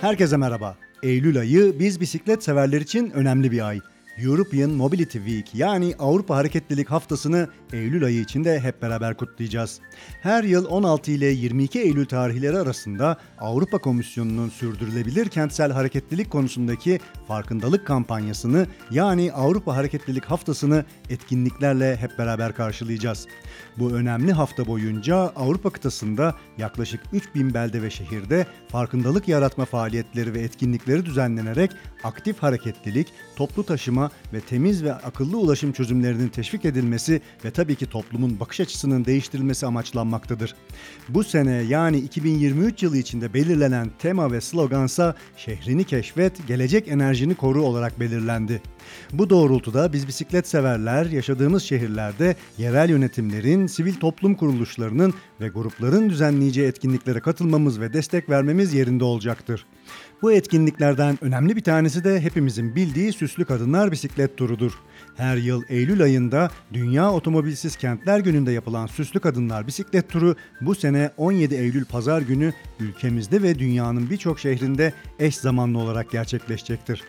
Herkese merhaba. Eylül ayı biz bisiklet severler için önemli bir ay. European Mobility Week yani Avrupa Hareketlilik Haftası'nı Eylül ayı içinde hep beraber kutlayacağız. Her yıl 16 ile 22 Eylül tarihleri arasında Avrupa Komisyonu'nun sürdürülebilir kentsel hareketlilik konusundaki farkındalık kampanyasını yani Avrupa Hareketlilik Haftası'nı etkinliklerle hep beraber karşılayacağız. Bu önemli hafta boyunca Avrupa kıtasında yaklaşık 3000 belde ve şehirde farkındalık yaratma faaliyetleri ve etkinlikleri düzenlenerek aktif hareketlilik, toplu taşıma ve temiz ve akıllı ulaşım çözümlerinin teşvik edilmesi ve tabii ki toplumun bakış açısının değiştirilmesi amaçlanmaktadır. Bu sene yani 2023 yılı içinde belirlenen tema ve slogansa şehrini keşfet, gelecek enerjini koru olarak belirlendi. Bu doğrultuda biz bisiklet severler yaşadığımız şehirlerde yerel yönetimlerin, sivil toplum kuruluşlarının ve grupların düzenleyeceği etkinliklere katılmamız ve destek vermemiz yerinde olacaktır. Bu etkinliklerden önemli bir tanesi de hepimizin bildiği Süslü Kadınlar Bisiklet Turu'dur. Her yıl Eylül ayında Dünya Otomobilsiz Kentler Günü'nde yapılan Süslü Kadınlar Bisiklet Turu bu sene 17 Eylül Pazar günü ülkemizde ve dünyanın birçok şehrinde eş zamanlı olarak gerçekleşecektir.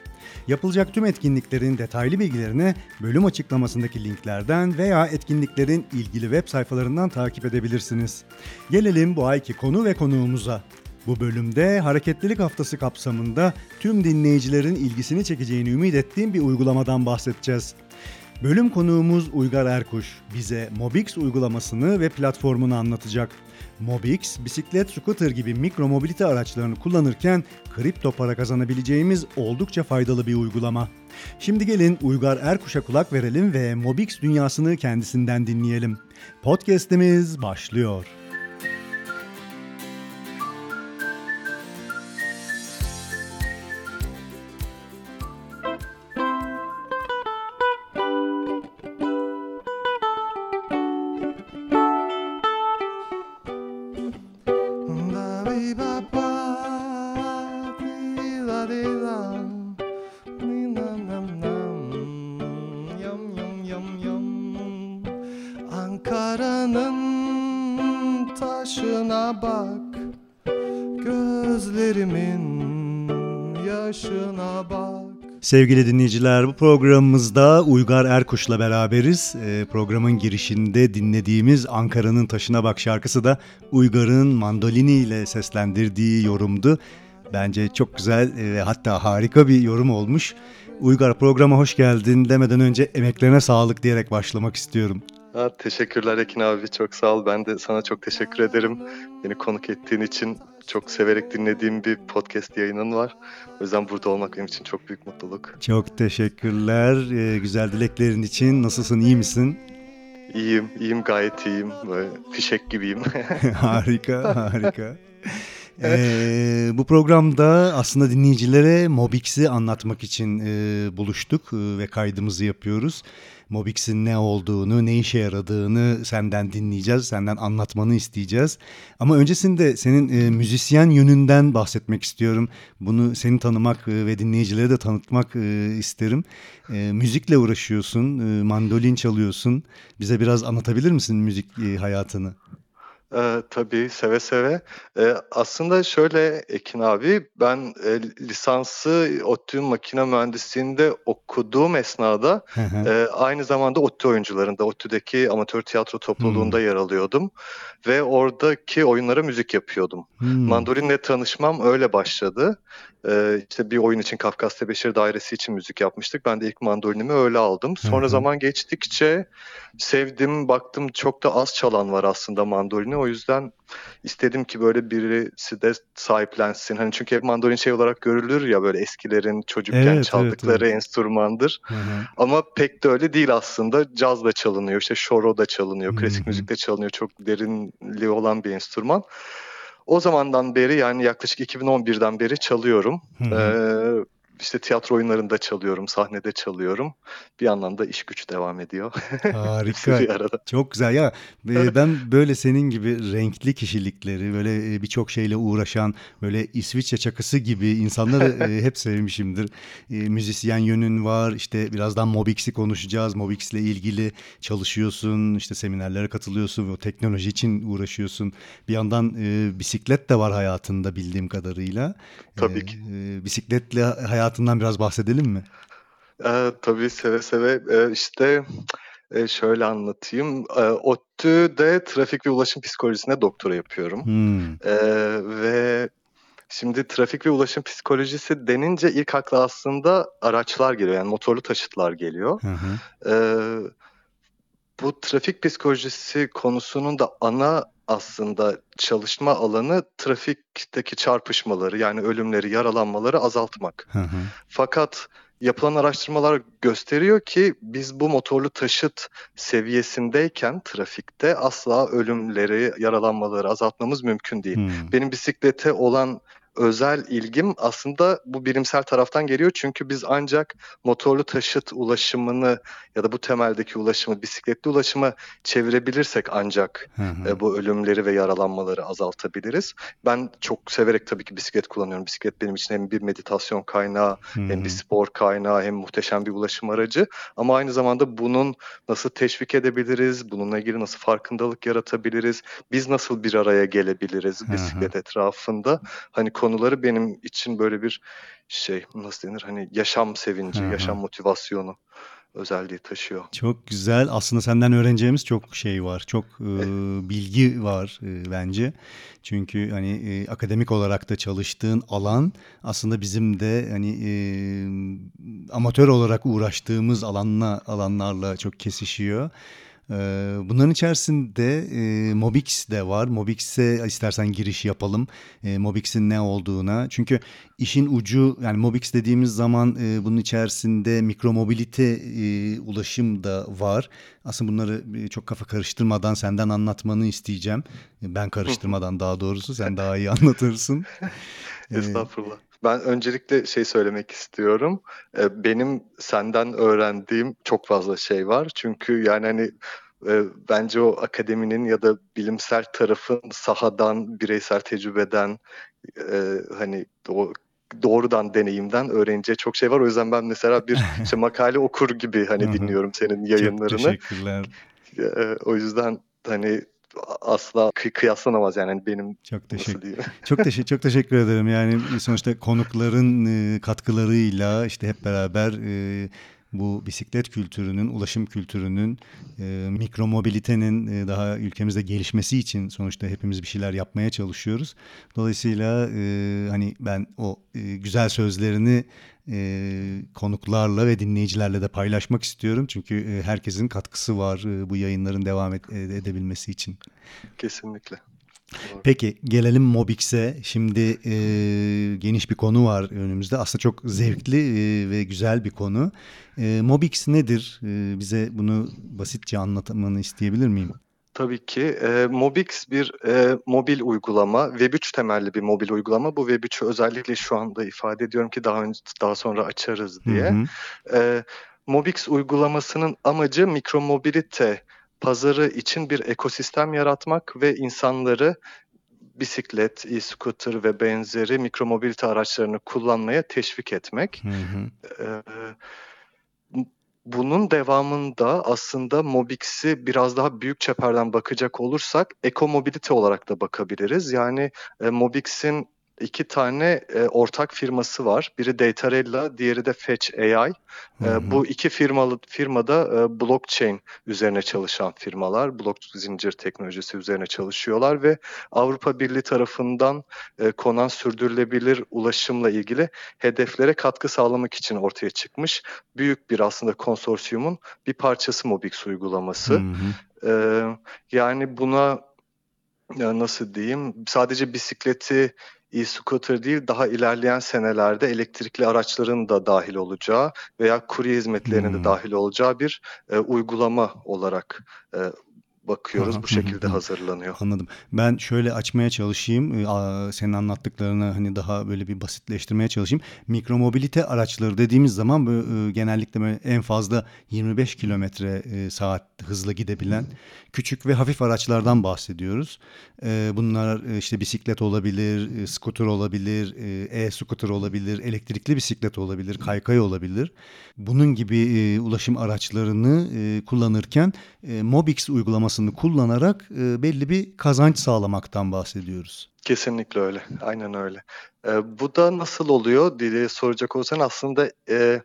Yapılacak tüm etkinliklerin detaylı bilgilerine bölüm açıklamasındaki linklerden veya etkinliklerin ilgili web sayfalarından takip edebilirsiniz. Gelelim bu ayki konu ve konuğumuza. Bu bölümde Hareketlilik Haftası kapsamında tüm dinleyicilerin ilgisini çekeceğini ümit ettiğim bir uygulamadan bahsedeceğiz. Bölüm konuğumuz Uygar Erkuş bize Mobix uygulamasını ve platformunu anlatacak. Mobix, bisiklet, scooter gibi mikro mobilite araçlarını kullanırken kripto para kazanabileceğimiz oldukça faydalı bir uygulama. Şimdi gelin Uygar Erkuş'a kulak verelim ve Mobix dünyasını kendisinden dinleyelim. Podcast'imiz başlıyor. Sevgili dinleyiciler bu programımızda Uygar Erkuş'la beraberiz. E, programın girişinde dinlediğimiz Ankara'nın Taşına Bak şarkısı da Uygar'ın mandolini ile seslendirdiği yorumdu. Bence çok güzel ve hatta harika bir yorum olmuş. Uygar programa hoş geldin demeden önce emeklerine sağlık diyerek başlamak istiyorum. Ha, teşekkürler Ekin abi çok sağ ol. Ben de sana çok teşekkür ederim. Beni konuk ettiğin için çok severek dinlediğim bir podcast yayının var. O yüzden burada olmak benim için çok büyük mutluluk. Çok teşekkürler. Ee, güzel dileklerin için. Nasılsın, iyi misin? İyiyim, iyiyim gayet iyiyim. Böyle fişek gibiyim. harika, harika. Ee, bu programda aslında dinleyicilere Mobix'i anlatmak için e, buluştuk e, ve kaydımızı yapıyoruz. Mobix'in ne olduğunu, ne işe yaradığını senden dinleyeceğiz, senden anlatmanı isteyeceğiz. Ama öncesinde senin e, müzisyen yönünden bahsetmek istiyorum. Bunu seni tanımak e, ve dinleyicilere de tanıtmak e, isterim. E, müzikle uğraşıyorsun, e, mandolin çalıyorsun. Bize biraz anlatabilir misin müzik e, hayatını? Eee, tabii, seve seve. Eee, aslında şöyle Ekin abi, ben, eee, lisansı ODTÜ Makine Mühendisliği'nde okuduğum esnada, eee, aynı zamanda ODTÜ oyuncularında, ODTÜ'deki amatör tiyatro topluluğunda Hımm. yer alıyordum ve oradaki oyunlara müzik yapıyordum. Hımm. Mandolinle tanışmam öyle başladı. Eee, işte bir oyun için Kafkas Tebeşir Dairesi için müzik yapmıştık. Ben de ilk mandolinimi öyle aldım. Sonra hı zaman geçtikçe sevdim, baktım çok da az çalan var aslında mandolini. O yüzden istedim ki böyle birisi de sahiplensin. Hani çünkü hep mandolin şey olarak görülür ya böyle eskilerin çocukken evet, çaldıkları evet, evet. enstrümandır. Hı hı. Ama pek de öyle değil aslında. Caz da çalınıyor, işte şoro da çalınıyor, klasik müzik de çalınıyor. Çok derinliği olan bir enstrüman. O zamandan beri yani yaklaşık 2011'den beri çalıyorum. Ee, işte tiyatro oyunlarında çalıyorum, sahnede çalıyorum. Bir yandan da iş güç devam ediyor. Harika. Çok güzel ya. e, Ben böyle senin gibi renkli kişilikleri, böyle e, birçok şeyle uğraşan, böyle İsviçre çakısı gibi insanları e, hep sevmişimdir. Müzisyen yönün var. İşte birazdan Mobix'i konuşacağız. Mobix'le ilgili çalışıyorsun, işte seminerlere katılıyorsun o teknoloji için uğraşıyorsun. Bir yandan bisiklet de var hayatında bildiğim kadarıyla. Tabii ki. bisikletle hayatından biraz bahsedelim mi? Ee, tabii seve seve. Ee, işte e, şöyle anlatayım. Ee, ODTÜ'de trafik ve ulaşım psikolojisine doktora yapıyorum. Hmm. Ee, ve şimdi trafik ve ulaşım psikolojisi denince ilk akla aslında araçlar geliyor. Yani motorlu taşıtlar geliyor. Hı hı. Ee, bu trafik psikolojisi konusunun da ana aslında çalışma alanı trafikteki çarpışmaları yani ölümleri, yaralanmaları azaltmak. Hı hı. Fakat yapılan araştırmalar gösteriyor ki biz bu motorlu taşıt seviyesindeyken trafikte asla ölümleri, yaralanmaları azaltmamız mümkün değil. Hmm. Benim bisiklete olan özel ilgim aslında bu bilimsel taraftan geliyor. Çünkü biz ancak motorlu taşıt ulaşımını ya da bu temeldeki ulaşımı, bisikletli ulaşıma çevirebilirsek ancak Hı hı. e, bu ölümleri ve yaralanmaları azaltabiliriz. Ben çok severek tabii ki bisiklet kullanıyorum. Bisiklet benim için hem bir meditasyon kaynağı, Hı hem hı. bir spor kaynağı, hem muhteşem bir ulaşım aracı. Ama aynı zamanda bunun nasıl teşvik edebiliriz, bununla ilgili nasıl farkındalık yaratabiliriz, biz nasıl bir araya gelebiliriz Hı hı. bisiklet etrafında. Hani konuları benim için böyle bir şey nasıl denir hani yaşam sevinci, hı. yaşam motivasyonu özelliği taşıyor. Çok güzel. Aslında senden öğreneceğimiz çok şey var. Çok e, E, bilgi var e, bence. Çünkü hani e, akademik olarak da çalıştığın alan aslında bizim de hani e, amatör olarak uğraştığımız alanla alanlarla çok kesişiyor. E, bunların içerisinde e, Mobix de var. Mobix'e istersen giriş yapalım. E, Mobix'in ne olduğuna. Çünkü işin ucu yani Mobix dediğimiz zaman e, bunun içerisinde mikromobilite e, ulaşım da var. Aslında bunları e, çok kafa karıştırmadan senden anlatmanı isteyeceğim. E, Ben karıştırmadan daha doğrusu sen daha iyi anlatırsın. E, Estağfurullah. Ben öncelikle şey söylemek istiyorum. Ee, Benim senden öğrendiğim çok fazla şey var. Çünkü yani hani e, bence o akademinin ya da bilimsel tarafın sahadan, bireysel tecrübeden e, hani o doğrudan deneyimden öğreneceği çok şey var. O yüzden ben mesela bir işte makale okur gibi hani dinliyorum senin Çok yayınlarını. teşekkürler. E, O yüzden hani asla kıy- kıyaslanamaz yani Hani benim Çok teşekkür çok teşekkür çok teşekkür ederim. Yani sonuçta konukların e, katkılarıyla işte hep beraber e, bu bisiklet kültürünün, ulaşım kültürünün, e, mikromobilitenin e, daha ülkemizde gelişmesi için sonuçta hepimiz bir şeyler yapmaya çalışıyoruz. Dolayısıyla e, hani ben o e, güzel sözlerini e, konuklarla ve dinleyicilerle de paylaşmak istiyorum. Çünkü e, herkesin katkısı var e, bu yayınların devam et- edebilmesi için. Kesinlikle. Doğru. Peki gelelim Mobix'e. Şimdi e, geniş bir konu var önümüzde. Aslında çok zevkli e, ve güzel bir konu. E, Mobix nedir? E, bize bunu basitçe anlatmanı isteyebilir miyim? Tabii ki. E, Mobix bir e, mobil uygulama, Web3 temelli bir mobil uygulama. Bu Web3'ü özellikle şu anda ifade ediyorum ki daha önce daha sonra açarız diye. hı. E, Mobix uygulamasının amacı mikromobilite pazarı için bir ekosistem yaratmak ve insanları bisiklet, e-scooter ve benzeri mikromobilite araçlarını kullanmaya teşvik etmek. Hı hı. Ee, bunun devamında aslında Mobix'i biraz daha büyük çeperden bakacak olursak ekomobilite olarak da bakabiliriz. Yani e, Mobix'in iki tane e, ortak firması var. Biri Datarella, diğeri de Fetch AI. E, hı. bu iki firmalı firmada e, blockchain üzerine çalışan firmalar, blok zincir teknolojisi üzerine çalışıyorlar ve Avrupa Birliği tarafından e, konan sürdürülebilir ulaşımla ilgili hedeflere katkı sağlamak için ortaya çıkmış büyük bir aslında konsorsiyumun bir parçası Mobix Hı uygulaması. hı. E, yani buna ya nasıl diyeyim sadece bisikleti e-scooter değil daha ilerleyen senelerde elektrikli araçların da dahil olacağı veya kurye hizmetlerinin de Hmm. dahil olacağı bir e, uygulama olarak e, bakıyoruz. Aha, Bu hı, şekilde hı. hazırlanıyor. Anladım. Ben şöyle açmaya çalışayım. Ee, Senin anlattıklarını hani daha böyle bir basitleştirmeye çalışayım. Mikromobilite araçları dediğimiz zaman böyle, e, genellikle böyle en fazla 25 kilometre e, saat hızla gidebilen küçük ve hafif araçlardan bahsediyoruz. E, Bunlar e, işte bisiklet olabilir, e, scooter olabilir, e-scooter olabilir, elektrikli bisiklet olabilir, kaykay olabilir. Bunun gibi e, ulaşım araçlarını e, kullanırken e, Mobix uygulamasını kullanarak e, belli bir kazanç sağlamaktan bahsediyoruz. Kesinlikle öyle. Aynen öyle. Ee, bu da nasıl oluyor diye soracak olsan aslında e,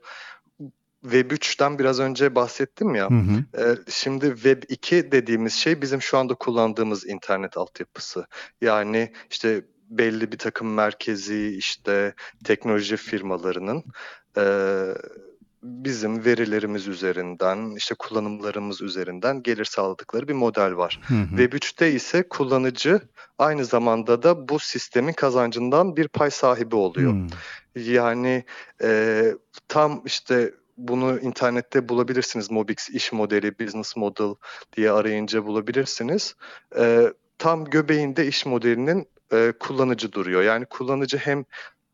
Web 3'ten biraz önce bahsettim ya. Hı hı. Ee, şimdi Web 2 dediğimiz şey bizim şu anda kullandığımız internet altyapısı. Yani işte belli bir takım merkezi işte teknoloji firmalarının e, bizim verilerimiz üzerinden işte kullanımlarımız üzerinden gelir sağladıkları bir model var. Hı hı. Web 3'te ise kullanıcı aynı zamanda da bu sistemin kazancından bir pay sahibi oluyor. Hmm. Yani e, tam işte bunu internette bulabilirsiniz. Mobix iş modeli, business model diye arayınca bulabilirsiniz. E, tam göbeğinde iş modelinin e, kullanıcı duruyor. Yani kullanıcı hem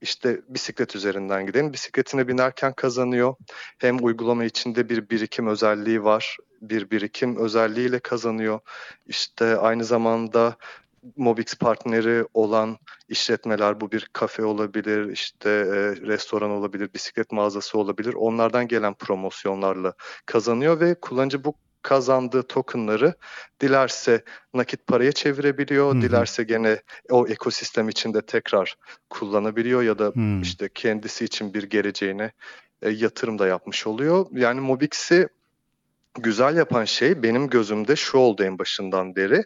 işte bisiklet üzerinden gidelim. Bisikletine binerken kazanıyor. Hem uygulama içinde bir birikim özelliği var. Bir birikim özelliğiyle kazanıyor. İşte aynı zamanda Mobix partneri olan işletmeler bu bir kafe olabilir, işte e, restoran olabilir, bisiklet mağazası olabilir. Onlardan gelen promosyonlarla kazanıyor ve kullanıcı bu kazandığı tokenları dilerse nakit paraya çevirebiliyor, hı. dilerse gene o ekosistem içinde tekrar kullanabiliyor ya da Hmm. işte kendisi için bir geleceğine e, yatırım da yapmış oluyor. Yani Mobix'i güzel yapan şey benim gözümde şu oldu en başından beri.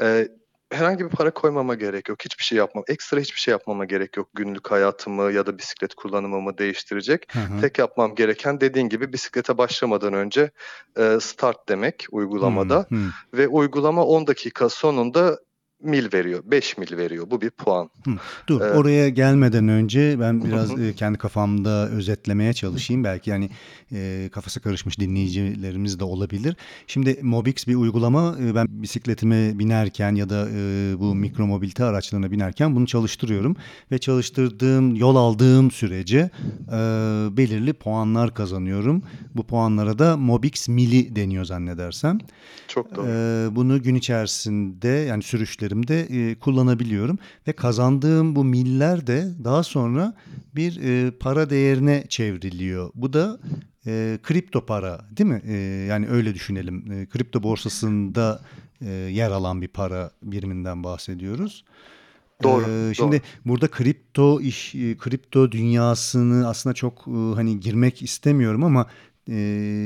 E, herhangi bir para koymama gerek yok. Hiçbir şey yapmam. Ekstra hiçbir şey yapmama gerek yok. Günlük hayatımı ya da bisiklet kullanımımı değiştirecek. Hı hı. Tek yapmam gereken dediğin gibi bisiklete başlamadan önce e, start demek uygulamada Hmm, hmm. ve uygulama 10 dakika sonunda mil veriyor. 5 mil veriyor. Bu bir puan. Dur Evet. oraya gelmeden önce ben Hı biraz hı. e, kendi kafamda özetlemeye çalışayım. Belki yani e, kafası karışmış dinleyicilerimiz de olabilir. Şimdi Mobix bir uygulama. E, Ben bisikletime binerken ya da e, bu mikromobilite araçlarına binerken bunu çalıştırıyorum. Ve çalıştırdığım, yol aldığım sürece e, belirli puanlar kazanıyorum. Bu puanlara da Mobix Mili deniyor zannedersem. Çok doğru. Ee, bunu gün içerisinde yani sürüşlerimde e, kullanabiliyorum ve kazandığım bu miller de daha sonra bir e, para değerine çevriliyor. Bu da e, kripto para değil mi? E, yani öyle düşünelim. E, kripto borsasında e, yer alan bir para biriminden bahsediyoruz. Doğru, Ee, şimdi burada kripto iş, kripto dünyasını aslında çok hani girmek istemiyorum ama e,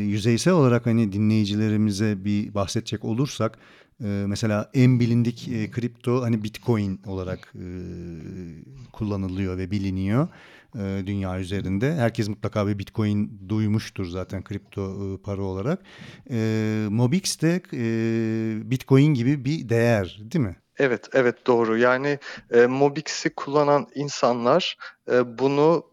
yüzeysel olarak hani dinleyicilerimize bir bahsedecek olursak e, mesela en bilindik e, kripto hani Bitcoin olarak e, kullanılıyor ve biliniyor e, dünya üzerinde. Herkes mutlaka bir Bitcoin duymuştur zaten kripto e, para olarak. E, Mobix de e, Bitcoin gibi bir değer değil mi? Evet, evet doğru. Yani e, Mobix'i kullanan insanlar e, bunu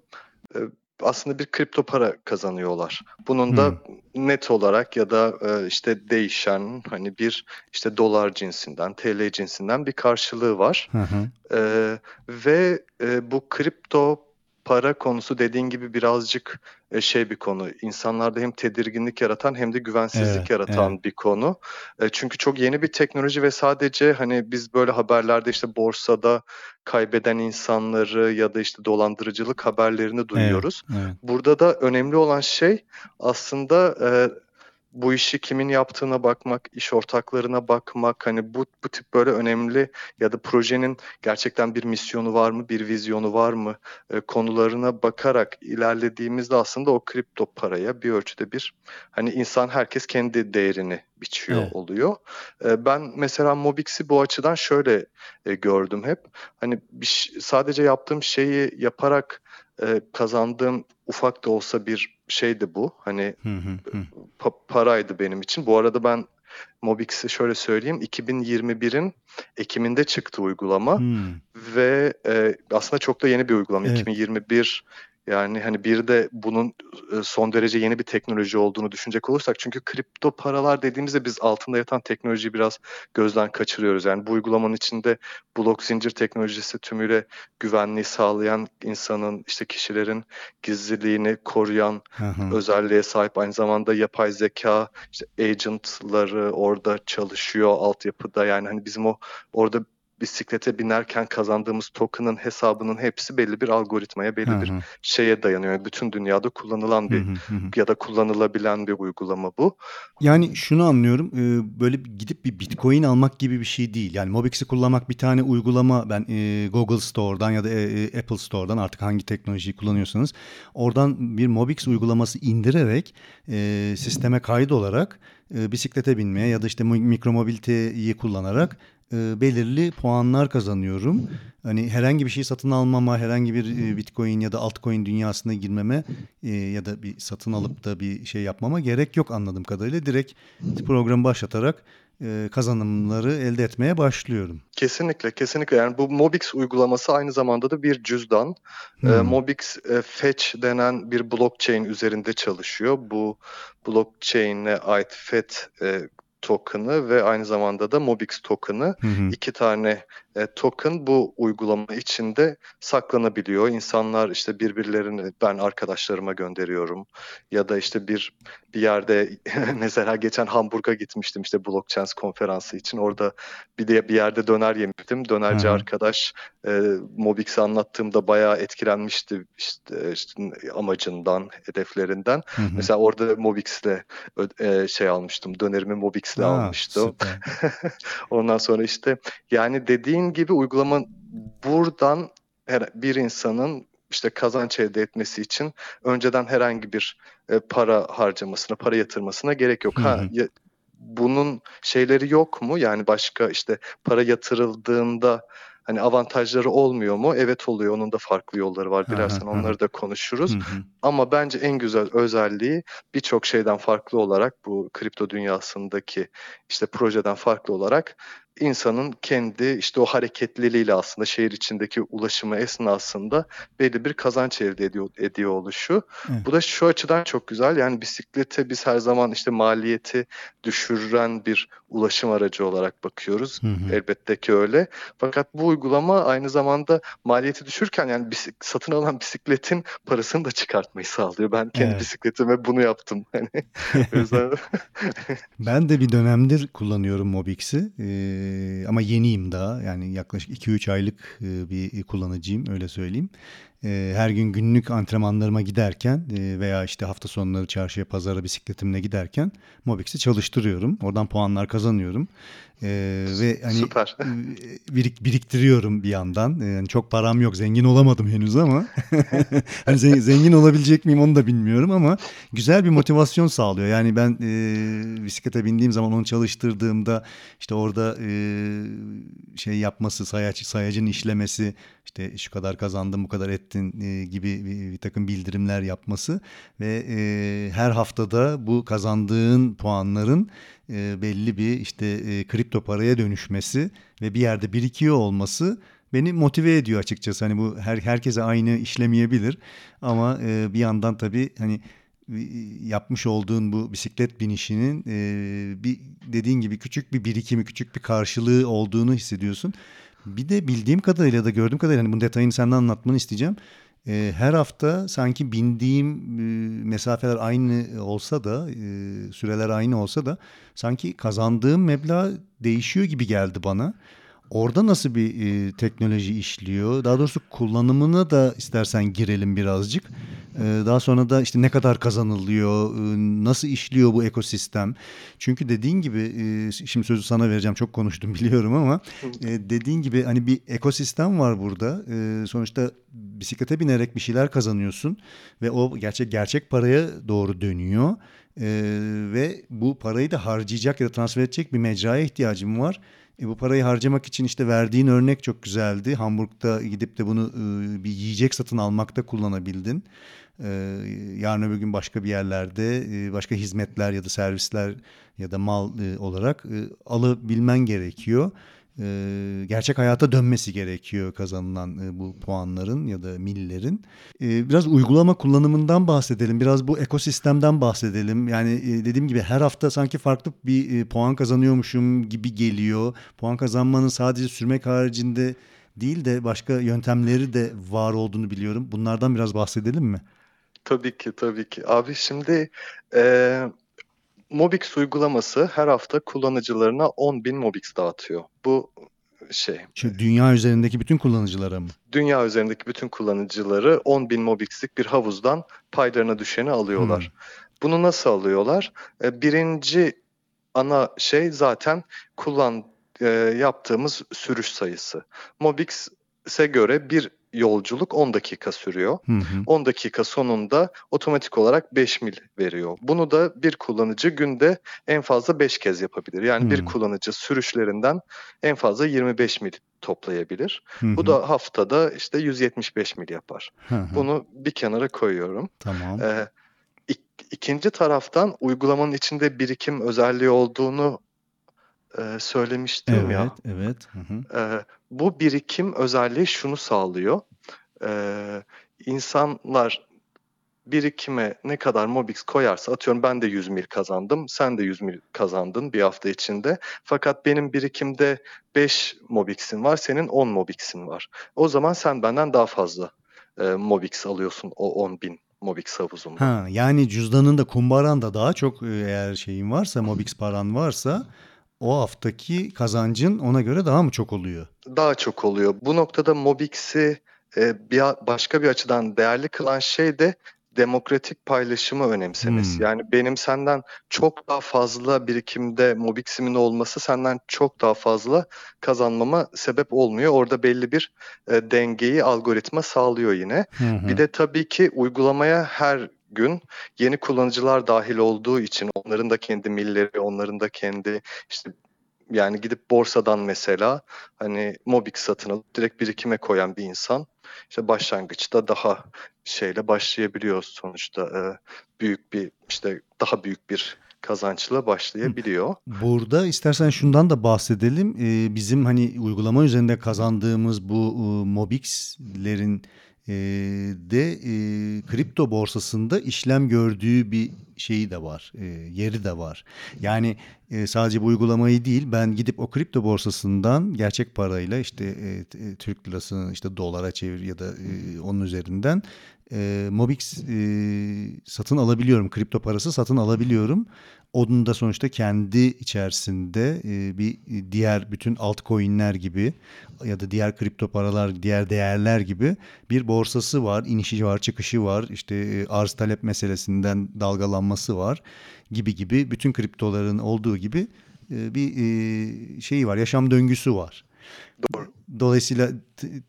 e, aslında bir kripto para kazanıyorlar. Bunun da net olarak ya da e, işte değişen hani bir işte dolar cinsinden, TL cinsinden bir karşılığı var. Hı hı. Ee, ve e, bu kripto para konusu dediğin gibi birazcık e, şey bir konu. İnsanlarda hem tedirginlik yaratan hem de güvensizlik Evet, yaratan bir konu. E, çünkü çok yeni bir teknoloji ve sadece hani biz böyle haberlerde işte borsada kaybeden insanları ya da işte dolandırıcılık haberlerini duyuyoruz. Evet. Burada da önemli olan şey aslında e, bu işi kimin yaptığına bakmak, iş ortaklarına bakmak, hani bu bu tip böyle önemli ya da projenin gerçekten bir misyonu var mı, bir vizyonu var mı e, konularına bakarak ilerlediğimizde aslında o kripto paraya bir ölçüde bir hani insan herkes kendi değerini biçiyor Evet. oluyor. E, ben mesela Mobix'i bu açıdan şöyle e, gördüm hep. Hani bir, sadece yaptığım şeyi yaparak e, kazandığım ufak da olsa bir şeydi bu. Hani Hı hı hı. pa- paraydı benim için. Bu arada ben Mobix'i şöyle söyleyeyim. 2021'in Ekim'inde çıktı uygulama Hmm. ve e, aslında çok da yeni bir uygulama. Evet. 2021 Yani hani bir de bunun e, son derece yeni bir teknoloji olduğunu düşünecek olursak çünkü kripto paralar dediğimizde biz altında yatan teknolojiyi biraz gözden kaçırıyoruz. Yani bu uygulamanın içinde blok zincir teknolojisi tümüyle güvenliği sağlayan insanın işte kişilerin gizliliğini koruyan Hı hı. özelliğe sahip aynı zamanda yapay zeka işte agentları orada çalışıyor altyapıda yani hani bizim o orada bisiklete binerken kazandığımız token'ın hesabının hepsi belli bir algoritmaya, belli bir şeye dayanıyor. Yani bütün dünyada kullanılan bir ya da kullanılabilen bir uygulama bu. Yani şunu anlıyorum, böyle gidip bir Bitcoin almak gibi bir şey değil. Yani Mobix'i kullanmak bir tane uygulama ben Google Store'dan ya da Apple Store'dan artık hangi teknolojiyi kullanıyorsanız oradan bir Mobix uygulaması indirerek sisteme kaydolarak e, bisiklete binmeye ya da işte mi- mikromobiliteyi kullanarak e, belirli puanlar kazanıyorum. Hani herhangi bir şey satın almama, herhangi bir e, Bitcoin ya da altcoin dünyasına girmeme e, ya da bir satın alıp da bir şey yapmama gerek yok anladığım kadarıyla. Direkt programı başlatarak e, kazanımları elde etmeye başlıyorum. Kesinlikle, kesinlikle. Yani bu Mobix uygulaması aynı zamanda da bir cüzdan. Ee, Hmm. Mobix e, Fetch denen bir blockchain üzerinde çalışıyor. Bu blockchain'e ait FET e, token'ı ve aynı zamanda da Mobix token'ı iki tane e, token bu uygulama içinde saklanabiliyor. İnsanlar işte birbirlerini ben arkadaşlarıma gönderiyorum ya da işte bir bir yerde mesela geçen Hamburg'a gitmiştim işte blockchain konferansı için. Orada bir de bir yerde döner yemiştim. Dönerci hı. arkadaş e, Mobix'i anlattığımda bayağı etkilenmişti işte, işte amacından, hedeflerinden. Hı hı. Mesela orada Mobix'le e, şey almıştım. Dönerimi Mobix'le Aa, almıştım. Ondan sonra işte yani dediğin gibi uygulama buradan her, bir insanın işte kazanç elde etmesi için önceden herhangi bir e, para harcamasına, para yatırmasına gerek yok. Ha ya- bunun şeyleri yok mu? Yani başka işte para yatırıldığında hani avantajları olmuyor mu? Evet oluyor. Onun da farklı yolları var. Dilersen onları da konuşuruz. Ama bence en güzel özelliği birçok şeyden farklı olarak bu kripto dünyasındaki işte projeden farklı olarak insanın kendi işte o hareketliliğiyle aslında şehir içindeki ulaşımı esnasında belli bir kazanç elde ediyor, ediyor oluşu. Evet. Bu da şu açıdan çok güzel. Yani bisiklete biz her zaman işte maliyeti düşüren bir ulaşım aracı olarak bakıyoruz. Hı hı. Elbette ki öyle. Fakat bu uygulama aynı zamanda maliyeti düşürken yani bisik- satın alınan bisikletin parasını da çıkartmayı sağlıyor. Ben kendi Evet. bisikletime bunu yaptım. Yüzden Ben de bir dönemdir kullanıyorum Mobix'i Ee, ama yeniyim daha yani yaklaşık 2-3 aylık e, bir kullanıcıyım öyle söyleyeyim. Ee, her gün günlük antrenmanlarıma giderken e, veya işte hafta sonları çarşıya pazara bisikletimle giderken Mobix'i çalıştırıyorum. Oradan puanlar kazanıyorum. Ee, ve hani süper. e, birik, biriktiriyorum bir yandan. Ee, Yani çok param yok, zengin olamadım henüz ama hani zen- zengin olabilecek miyim onu da bilmiyorum ama güzel bir motivasyon sağlıyor. Yani ben e, bisiklete bindiğim zaman onu çalıştırdığımda işte orada e, şey yapması, sayaç, sayacın işlemesi, işte şu kadar kazandın, bu kadar ettin e, gibi bir, takım bildirimler yapması ve e, her haftada bu kazandığın puanların e, belli bir işte kripto paraya dönüşmesi ve bir yerde birikiyor olması beni motive ediyor açıkçası. Hani bu her herkese aynı işlemeyebilir ama bir yandan tabii hani yapmış olduğun bu bisiklet binişinin e, bir dediğin gibi küçük bir birikimi, küçük bir karşılığı olduğunu hissediyorsun. Bir de bildiğim kadarıyla da gördüğüm kadarıyla hani bunun detayını senden anlatmanı isteyeceğim. E, her hafta sanki bindiğim e, mesafeler aynı olsa da, e, süreler aynı olsa da sanki kazandığım meblağ değişiyor gibi geldi bana. Orada nasıl bir e, teknoloji işliyor? Daha doğrusu kullanımına da istersen girelim birazcık. E, daha sonra da işte ne kadar kazanılıyor, e, nasıl işliyor bu ekosistem? Çünkü dediğin gibi, e, şimdi sözü sana vereceğim, çok konuştum biliyorum ama e, dediğin gibi hani bir ekosistem var burada. E, sonuçta bisiklete binerek bir şeyler kazanıyorsun ve o gerçek gerçek paraya doğru dönüyor. E, ve bu parayı da harcayacak ya da transfer edecek bir mecraya ihtiyacım var. E, bu parayı harcamak için işte verdiğin örnek çok güzeldi. Hamburg'da gidip de bunu e, bir yiyecek satın almakta kullanabildin. E, yarın öbür gün başka bir yerlerde e, başka hizmetler ya da servisler ya da mal e, olarak e, alabilmen gerekiyor. E, gerçek hayata dönmesi gerekiyor kazanılan e, bu puanların ya da millerin. E, biraz uygulama kullanımından bahsedelim. Biraz bu ekosistemden bahsedelim. Yani e, dediğim gibi her hafta sanki farklı bir e, puan kazanıyormuşum gibi geliyor. Puan kazanmanın sadece sürmek haricinde değil de başka yöntemleri de var olduğunu biliyorum. Bunlardan biraz bahsedelim mi? Tabii ki, tabii ki. Abi şimdi Mobix uygulaması her hafta kullanıcılarına 10.000 Mobix dağıtıyor. Bu şey. Şu dünya üzerindeki bütün kullanıcılara mı? Dünya üzerindeki bütün kullanıcıları 10.000 Mobix'lik bir havuzdan paylarına düşeni alıyorlar. Hmm. Bunu nasıl alıyorlar? E, birinci ana şey zaten kullan e, yaptığımız sürüş sayısı. Mobix'e göre bir yolculuk 10 dakika sürüyor. Hı hı. 10 dakika sonunda otomatik olarak 5 mil veriyor. Bunu da bir kullanıcı günde en fazla 5 kez yapabilir. Yani hı. bir kullanıcı sürüşlerinden en fazla 25 mil toplayabilir. Hı hı. Bu da haftada işte 175 mil yapar. Hı hı. Bunu bir kenara koyuyorum. Tamam. Ee, ik, ikinci taraftan uygulamanın içinde birikim özelliği olduğunu e, söylemiştim evet, ya. Evet, evet. E, bu birikim özelliği şunu sağlıyor. E, insanlar birikime ne kadar Mobix koyarsa atıyorum ben de 100 mil kazandım, sen de 100 mil kazandın bir hafta içinde. Fakat benim birikimde 5 Mobix'in var, senin 10 Mobix'in var. O zaman sen benden daha fazla e, Mobix alıyorsun o 10 bin Mobix havuzunda. Ha, yani cüzdanında kumbaran da daha çok eğer şeyin varsa, Mobix paran varsa o haftaki kazancın ona göre daha mı çok oluyor? Daha çok oluyor. Bu noktada Mobix'i e, bir başka bir açıdan değerli kılan şey de demokratik paylaşımı önemsemesi. Hmm. Yani benim senden çok daha fazla birikimde Mobix'imin olması senden çok daha fazla kazanmama sebep olmuyor. Orada belli bir e, dengeyi algoritma sağlıyor yine. Hmm. Bir de tabii ki uygulamaya her gün yeni kullanıcılar dahil olduğu için onların da kendi milleri, onların da kendi işte yani gidip borsadan mesela hani Mobix satın alıp direkt birikime koyan bir insan işte başlangıçta daha şeyle başlayabiliyor sonuçta e, büyük bir işte daha büyük bir kazançla başlayabiliyor. Burada istersen şundan da bahsedelim. Ee, bizim hani uygulama üzerinde kazandığımız bu e, Mobix'lerin e, de e, kripto borsasında işlem gördüğü bir şeyi de var, e, yeri de var. Yani e, sadece bu uygulamayı değil, ben gidip o kripto borsasından gerçek parayla işte e, Türk lirasını işte dolara çevir ya da e, onun üzerinden e, Mobix e, satın alabiliyorum. Kripto parası satın alabiliyorum. Onun da sonuçta kendi içerisinde e, bir diğer bütün altcoin'ler gibi ya da diğer kripto paralar, diğer değerler gibi bir borsası var, inişi var, çıkışı var. İşte e, arz talep meselesinden dalgalanması var gibi gibi bütün kriptoların olduğu gibi e, bir e, şeyi var, yaşam döngüsü var. Doğru. Dolayısıyla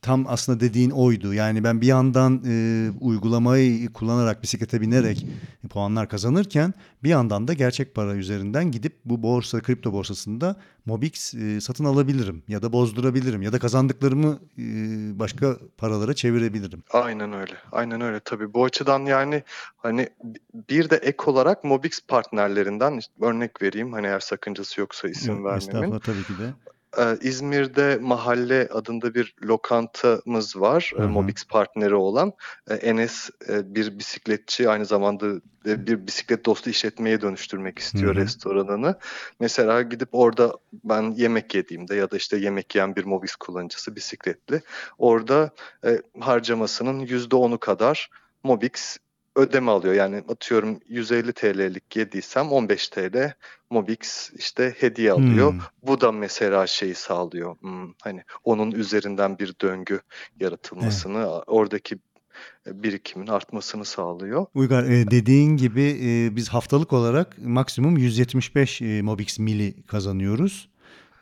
tam aslında dediğin oydu. Yani ben bir yandan e, uygulamayı kullanarak bisiklete binerek puanlar kazanırken bir yandan da gerçek para üzerinden gidip bu borsa, kripto borsasında Mobix e, satın alabilirim ya da bozdurabilirim ya da kazandıklarımı e, başka paralara çevirebilirim. Aynen öyle. Aynen öyle tabii. Bu açıdan yani hani bir de ek olarak Mobix partnerlerinden örnek vereyim. Hani eğer sakıncası yoksa isim Yok, vermemin. Estağfurullah tabii ki de. Ee, İzmir'de Mahalle adında bir lokantamız var. Hı hı. Mobix partneri olan. Ee, Enes e, bir bisikletçi aynı zamanda bir bisiklet dostu işletmeye dönüştürmek istiyor hı hı. restoranını. Mesela gidip orada ben yemek yediğimde ya da işte yemek yiyen bir Mobix kullanıcısı bisikletli. Orada e, harcamasının %10'u kadar Mobix ödeme alıyor. Yani atıyorum 150 TL'lik yediysem 15 TL Mobix işte hediye alıyor. Hmm. Bu da mesela şeyi sağlıyor. Hmm, hani onun üzerinden bir döngü yaratılmasını, evet. oradaki birikimin artmasını sağlıyor. Uygar e, dediğin gibi e, biz haftalık olarak maksimum 175 e, Mobix mili kazanıyoruz.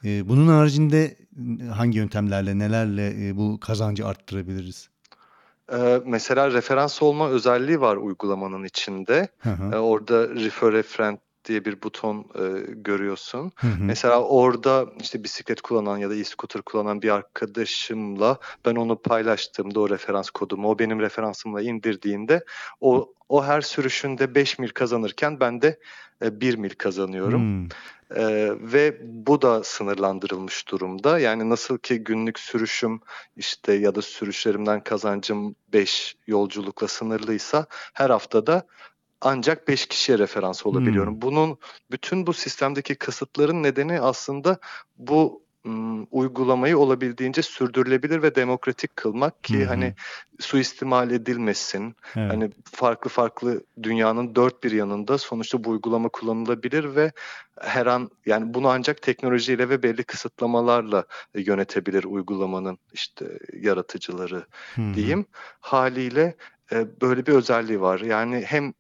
Bunun haricinde hangi yöntemlerle, nelerle bu kazancı arttırabiliriz? Ee, mesela referans olma özelliği var uygulamanın içinde. Hı hı. Ee, orada refer friend diye bir buton e, görüyorsun. Hı hı. Mesela orada işte bisiklet kullanan ya da e-scooter kullanan bir arkadaşımla ben onu paylaştığımda o referans kodumu o benim referansımla indirdiğinde o o her sürüşünde 5 mil kazanırken ben de 1 mil kazanıyorum. Hmm. Ee, ve bu da sınırlandırılmış durumda. Yani nasıl ki günlük sürüşüm işte ya da sürüşlerimden kazancım 5 yolculukla sınırlıysa her haftada ancak 5 kişiye referans olabiliyorum. Hmm. Bunun bütün bu sistemdeki kısıtların nedeni aslında bu uygulamayı olabildiğince sürdürülebilir ve demokratik kılmak ki Hı-hı. hani suistimal edilmesin. Evet. Hani farklı farklı dünyanın dört bir yanında sonuçta bu uygulama kullanılabilir ve her an yani bunu ancak teknolojiyle ve belli kısıtlamalarla yönetebilir uygulamanın işte yaratıcıları Hı-hı. diyeyim. Haliyle böyle bir özelliği var. Yani hem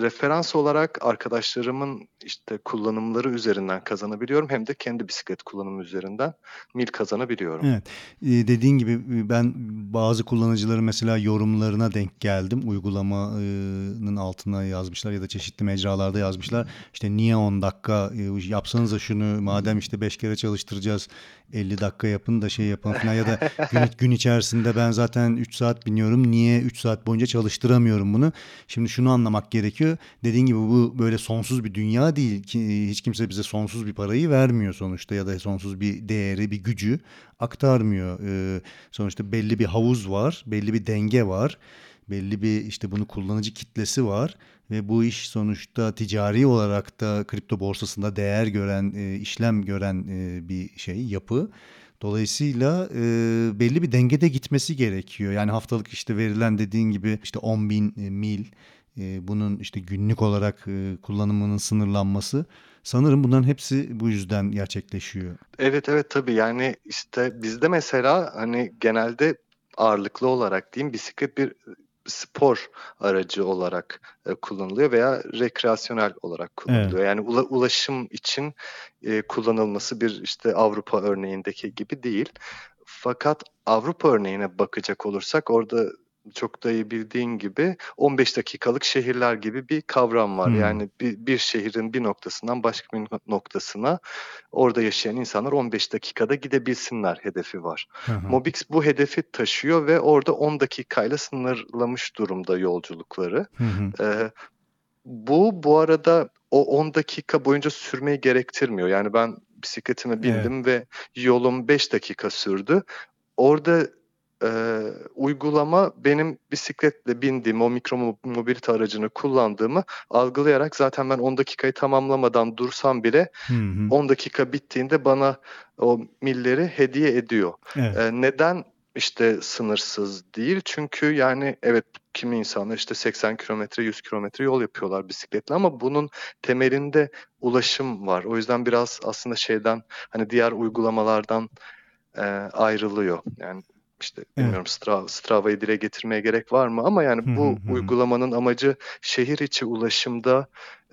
referans olarak arkadaşlarımın işte kullanımları üzerinden kazanabiliyorum hem de kendi bisiklet kullanımı üzerinden mil kazanabiliyorum. Evet. Ee, dediğin gibi e, ben bazı kullanıcıların mesela yorumlarına denk geldim. Uygulamanın altına yazmışlar ya da çeşitli mecralarda yazmışlar. İşte niye 10 dakika e, yapsanıza şunu madem işte 5 kere çalıştıracağız 50 dakika yapın da şey yapın falan ya da gün, gün içerisinde ben zaten 3 saat biniyorum niye 3 saat boyunca çalıştıramıyorum bunu. Şimdi şunu anlamak gerekiyor. Dediğin gibi bu böyle sonsuz bir dünya değil ki hiç kimse bize sonsuz bir parayı vermiyor sonuçta ya da sonsuz bir değeri bir gücü aktarmıyor. Ee, sonuçta belli bir havuz var belli bir denge var belli bir işte bunu kullanıcı kitlesi var ve bu iş sonuçta ticari olarak da kripto borsasında değer gören, e, işlem gören e, bir şey, yapı. Dolayısıyla e, belli bir dengede gitmesi gerekiyor. Yani haftalık işte verilen dediğin gibi işte 10 bin e, mil e, bunun işte günlük olarak e, kullanımının sınırlanması sanırım bunların hepsi bu yüzden gerçekleşiyor. Evet evet tabii yani işte bizde mesela hani genelde ağırlıklı olarak diyeyim bisiklet bir spor aracı olarak e, kullanılıyor veya rekreasyonel olarak kullanılıyor. Evet. Yani ula, ulaşım için e, kullanılması bir işte Avrupa örneğindeki gibi değil. Fakat Avrupa örneğine bakacak olursak orada çok da iyi bildiğin gibi 15 dakikalık şehirler gibi bir kavram var. Hmm. Yani bir, bir şehrin bir noktasından başka bir noktasına orada yaşayan insanlar 15 dakikada gidebilsinler hedefi var. Hı Mobix bu hedefi taşıyor ve orada 10 dakikayla sınırlamış durumda yolculukları. Ee, bu bu arada o 10 dakika boyunca sürmeyi gerektirmiyor. Yani ben bisikletime bindim evet. ve yolum 5 dakika sürdü. Orada e, uygulama benim bisikletle bindiğim o mikro mobilite aracını kullandığımı algılayarak zaten ben 10 dakikayı tamamlamadan dursam bile hı hı. 10 dakika bittiğinde bana o milleri hediye ediyor. Evet. E, neden işte sınırsız değil? Çünkü yani evet kimi insanlar işte 80 kilometre 100 kilometre yol yapıyorlar bisikletle ama bunun temelinde ulaşım var. O yüzden biraz aslında şeyden hani diğer uygulamalardan e, ayrılıyor. Yani işte bilmiyorum evet. Strava, Strava'yı dile getirmeye gerek var mı ama yani bu uygulamanın amacı şehir içi ulaşımda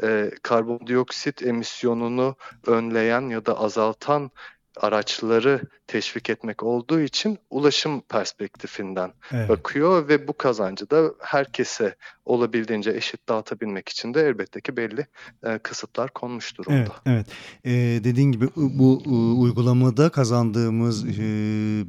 e, karbondioksit emisyonunu önleyen ya da azaltan araçları teşvik etmek olduğu için ulaşım perspektifinden evet. bakıyor ve bu kazancı da herkese olabildiğince eşit dağıtabilmek için de elbette ki belli e, kısıtlar konmuş durumda. Evet, evet. Ee, dediğin gibi bu e, uygulamada kazandığımız e,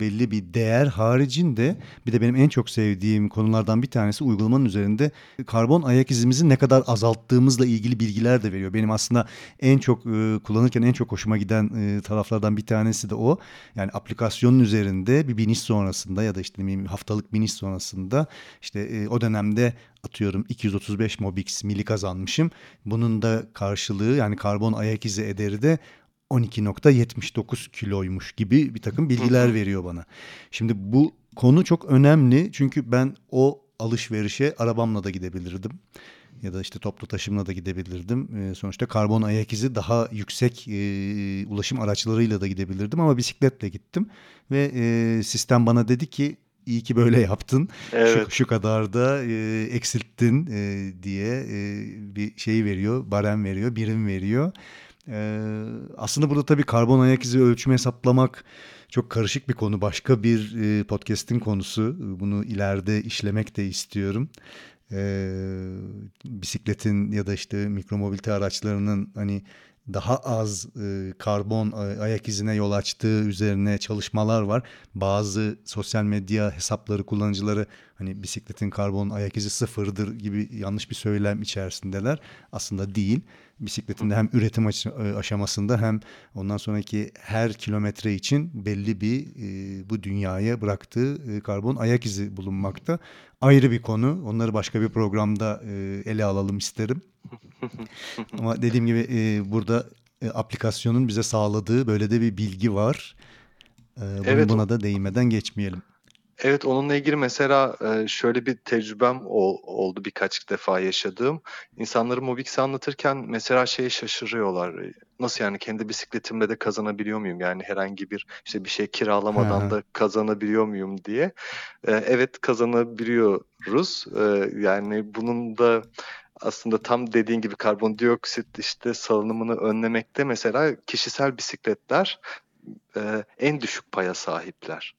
belli bir değer haricinde bir de benim en çok sevdiğim konulardan bir tanesi uygulamanın üzerinde karbon ayak izimizi ne kadar azalttığımızla ilgili bilgiler de veriyor. Benim aslında en çok e, kullanırken en çok hoşuma giden e, taraflardan bir tanesi de o. Yani aplikasyonun üzerinde bir biniş sonrasında ya da işte haftalık biniş sonrasında işte e, o dönemde atıyorum 235 Mobix mili kazanmışım. Bunun da karşılığı yani karbon ayak izi ederi de 12.79 kiloymuş gibi bir takım bilgiler veriyor bana. Şimdi bu konu çok önemli çünkü ben o alışverişe arabamla da gidebilirdim ya da işte toplu taşımla da gidebilirdim. E, sonuçta karbon ayak izi daha yüksek e, ulaşım araçlarıyla da gidebilirdim ama bisikletle gittim ve e, sistem bana dedi ki iyi ki böyle yaptın. Evet. Şu, şu kadar da e, eksilttin e, diye e, bir şey veriyor, barem veriyor, birim veriyor. E, aslında burada tabii karbon ayak izi ölçümü hesaplamak çok karışık bir konu. Başka bir e, podcast'in konusu. Bunu ileride işlemek de istiyorum. E, bisikletin ya da işte mikromobilite araçlarının hani daha az e, karbon ayak izine yol açtığı üzerine çalışmalar var. Bazı sosyal medya hesapları kullanıcıları hani bisikletin karbon ayak izi sıfırdır gibi yanlış bir söylem içerisindeler. Aslında değil. Bisikletin de hem üretim aşamasında hem ondan sonraki her kilometre için belli bir e, bu dünyaya bıraktığı e, karbon ayak izi bulunmakta. Ayrı bir konu. Onları başka bir programda e, ele alalım isterim. Ama dediğim gibi e, burada e, aplikasyonun bize sağladığı böyle de bir bilgi var. E, evet. Buna da değinmeden geçmeyelim. Evet, onunla ilgili mesela şöyle bir tecrübem oldu birkaç defa yaşadığım. İnsanları Mobix'i anlatırken mesela şeye şaşırıyorlar. Nasıl yani kendi bisikletimle de kazanabiliyor muyum? Yani herhangi bir işte bir şey kiralamadan da kazanabiliyor muyum diye. Evet kazanabiliyoruz. Yani bunun da aslında tam dediğin gibi karbondioksit işte salınımını önlemekte mesela kişisel bisikletler en düşük paya sahipler.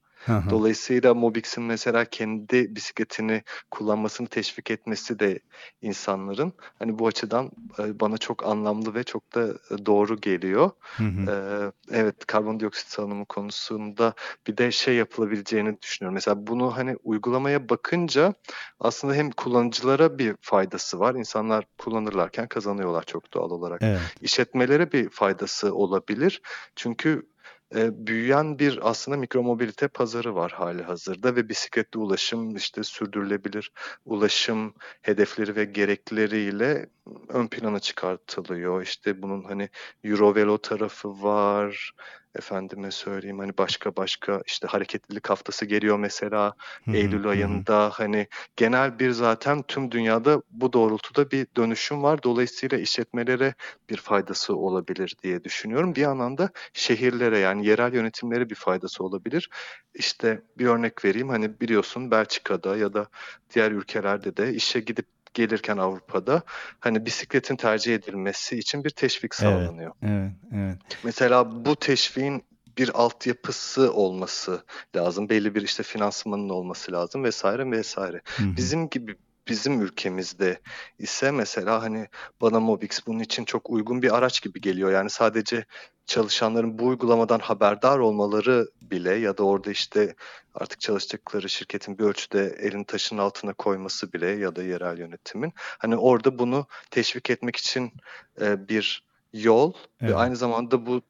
Dolayısıyla Mobix'in mesela kendi bisikletini kullanmasını teşvik etmesi de insanların hani bu açıdan e, bana çok anlamlı ve çok da e, doğru geliyor. Ee, evet karbondioksit salınımı konusunda bir de şey yapılabileceğini düşünüyorum. Mesela bunu hani uygulamaya bakınca aslında hem kullanıcılara bir faydası var. İnsanlar kullanırlarken kazanıyorlar çok doğal olarak. Evet. İşletmelere bir faydası olabilir. Çünkü e, büyüyen bir aslında mikromobilite pazarı var hali hazırda ve bisikletli ulaşım işte sürdürülebilir ulaşım hedefleri ve gerekleriyle ön plana çıkartılıyor. İşte bunun hani Eurovelo tarafı var, efendime söyleyeyim hani başka başka işte hareketlilik haftası geliyor mesela hı-hı, Eylül ayında hı. hani genel bir zaten tüm dünyada bu doğrultuda bir dönüşüm var. Dolayısıyla işletmelere bir faydası olabilir diye düşünüyorum. Bir yandan da şehirlere yani yerel yönetimlere bir faydası olabilir. İşte bir örnek vereyim hani biliyorsun Belçika'da ya da diğer ülkelerde de işe gidip gelirken Avrupa'da hani bisikletin tercih edilmesi için bir teşvik sağlanıyor. Evet, evet. Mesela bu teşviğin bir altyapısı olması lazım. Belli bir işte finansmanın olması lazım vesaire vesaire. Hı hı. Bizim gibi bizim ülkemizde ise mesela hani bana Mobix bunun için çok uygun bir araç gibi geliyor. Yani sadece çalışanların bu uygulamadan haberdar olmaları bile ya da orada işte artık çalıştıkları şirketin bir ölçüde elin taşın altına koyması bile ya da yerel yönetimin hani orada bunu teşvik etmek için e, bir yol evet. ve aynı zamanda bu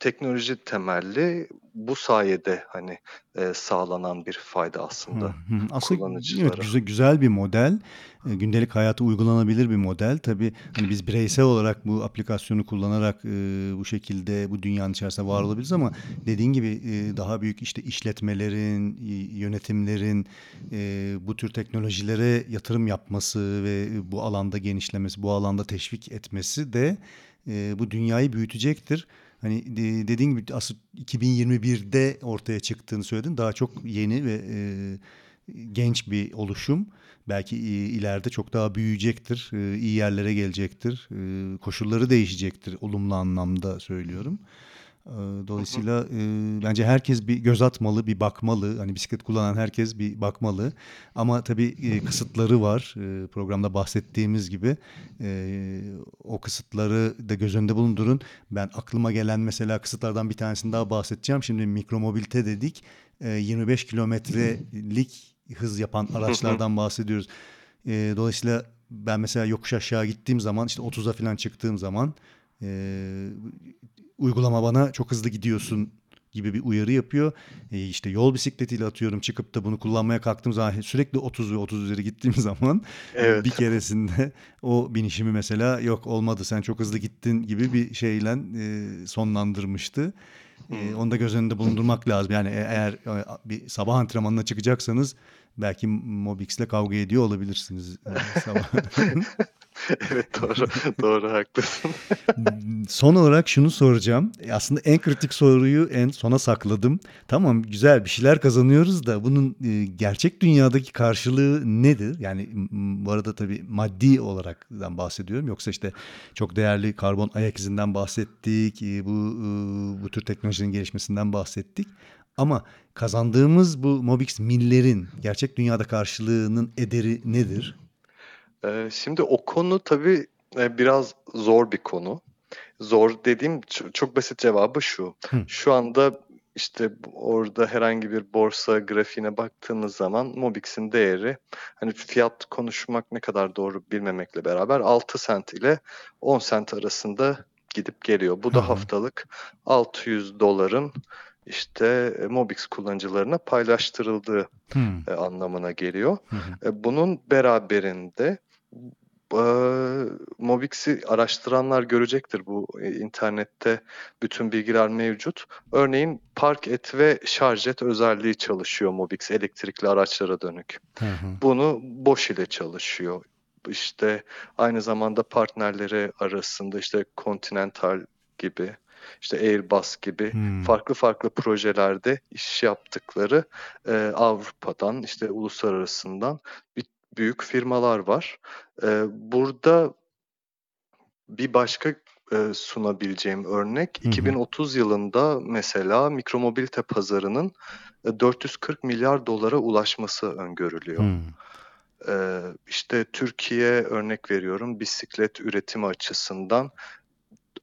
teknoloji temelli bu sayede hani e, sağlanan bir fayda aslında hı hı. aslında kullanıcılara. Evet, güzel, güzel bir model. E, gündelik hayata uygulanabilir bir model. Tabii hani biz bireysel olarak bu aplikasyonu kullanarak e, bu şekilde bu dünyanın içerisinde var olabiliriz ama dediğin gibi e, daha büyük işte işletmelerin, yönetimlerin e, bu tür teknolojilere yatırım yapması ve bu alanda genişlemesi, bu alanda teşvik etmesi de e, bu dünyayı büyütecektir. Hani dediğin gibi aslında 2021'de ortaya çıktığını söyledin. Daha çok yeni ve e, genç bir oluşum. Belki ileride çok daha büyüyecektir, e, iyi yerlere gelecektir, e, koşulları değişecektir olumlu anlamda söylüyorum. Dolayısıyla e, bence herkes bir göz atmalı, bir bakmalı. Hani bisiklet kullanan herkes bir bakmalı. Ama tabii e, kısıtları var. E, programda bahsettiğimiz gibi e, o kısıtları da göz önünde bulundurun. Ben aklıma gelen mesela kısıtlardan bir tanesini daha bahsedeceğim. Şimdi mikromobilite dedik. E, 25 kilometrelik hız yapan araçlardan bahsediyoruz. E, dolayısıyla ben mesela yokuş aşağı gittiğim zaman işte 30'a falan çıktığım zaman e, uygulama bana çok hızlı gidiyorsun gibi bir uyarı yapıyor. E işte yol bisikletiyle atıyorum çıkıp da bunu kullanmaya kalktığım zaman sürekli 30 ve 30 üzeri gittiğim zaman evet. bir keresinde o binişimi mesela yok olmadı sen çok hızlı gittin gibi bir şeyle e, sonlandırmıştı. E, onu da göz önünde bulundurmak lazım. Yani e, eğer e, bir sabah antrenmanına çıkacaksanız belki Mobix'le kavga ediyor olabilirsiniz. E, sabah. evet doğru, doğru haklısın. Son olarak şunu soracağım. E, aslında en kritik soruyu en sona sakladım. Tamam güzel bir şeyler kazanıyoruz da bunun e, gerçek dünyadaki karşılığı nedir? Yani bu arada tabii maddi olarak bahsediyorum. Yoksa işte çok değerli karbon ayak izinden bahsettik. E, bu bu tür teknolojinin gelişmesinden bahsettik. Ama kazandığımız bu Mobix millerin gerçek dünyada karşılığının ederi nedir? Eee, şimdi o konu tabii, eee, biraz zor bir konu. Zor dediğim ço çok basit cevabı şu: Hı. Şu anda, işte, orada herhangi bir borsa grafiğine baktığınız zaman Mobix'in değeri, hani, fiyat konuşmak ne kadar doğru bilmemekle beraber 6 sent ile 10 sent arasında gidip geliyor. Bu da haftalık $600'ın, işte, eee, Mobix kullanıcılarına paylaştırıldığı, eee, anlamına geliyor. Eee, bunun beraberinde, eee, Mobix'i araştıranlar görecektir. Bu, eee, internette bütün bilgiler mevcut. Örneğin park et ve şarj et özelliği çalışıyor Mobix elektrikli araçlara dönük. Hı hı. Bunu Bosch ile çalışıyor. İşte, aynı zamanda partnerleri arasında, işte, Continental gibi, işte, Airbus gibi Hımm. farklı farklı projelerde iş yaptıkları, eee, Avrupa'dan, işte, uluslararasından bi büyük firmalar var. Eee, burada bir başka, eee, sunabileceğim örnek, Hı hı. 2030 yılında mesela mikromobilite pazarının, eee, $440 milyar ulaşması öngörülüyor. Eee, işte, Türkiye, örnek veriyorum, bisiklet üretimi açısından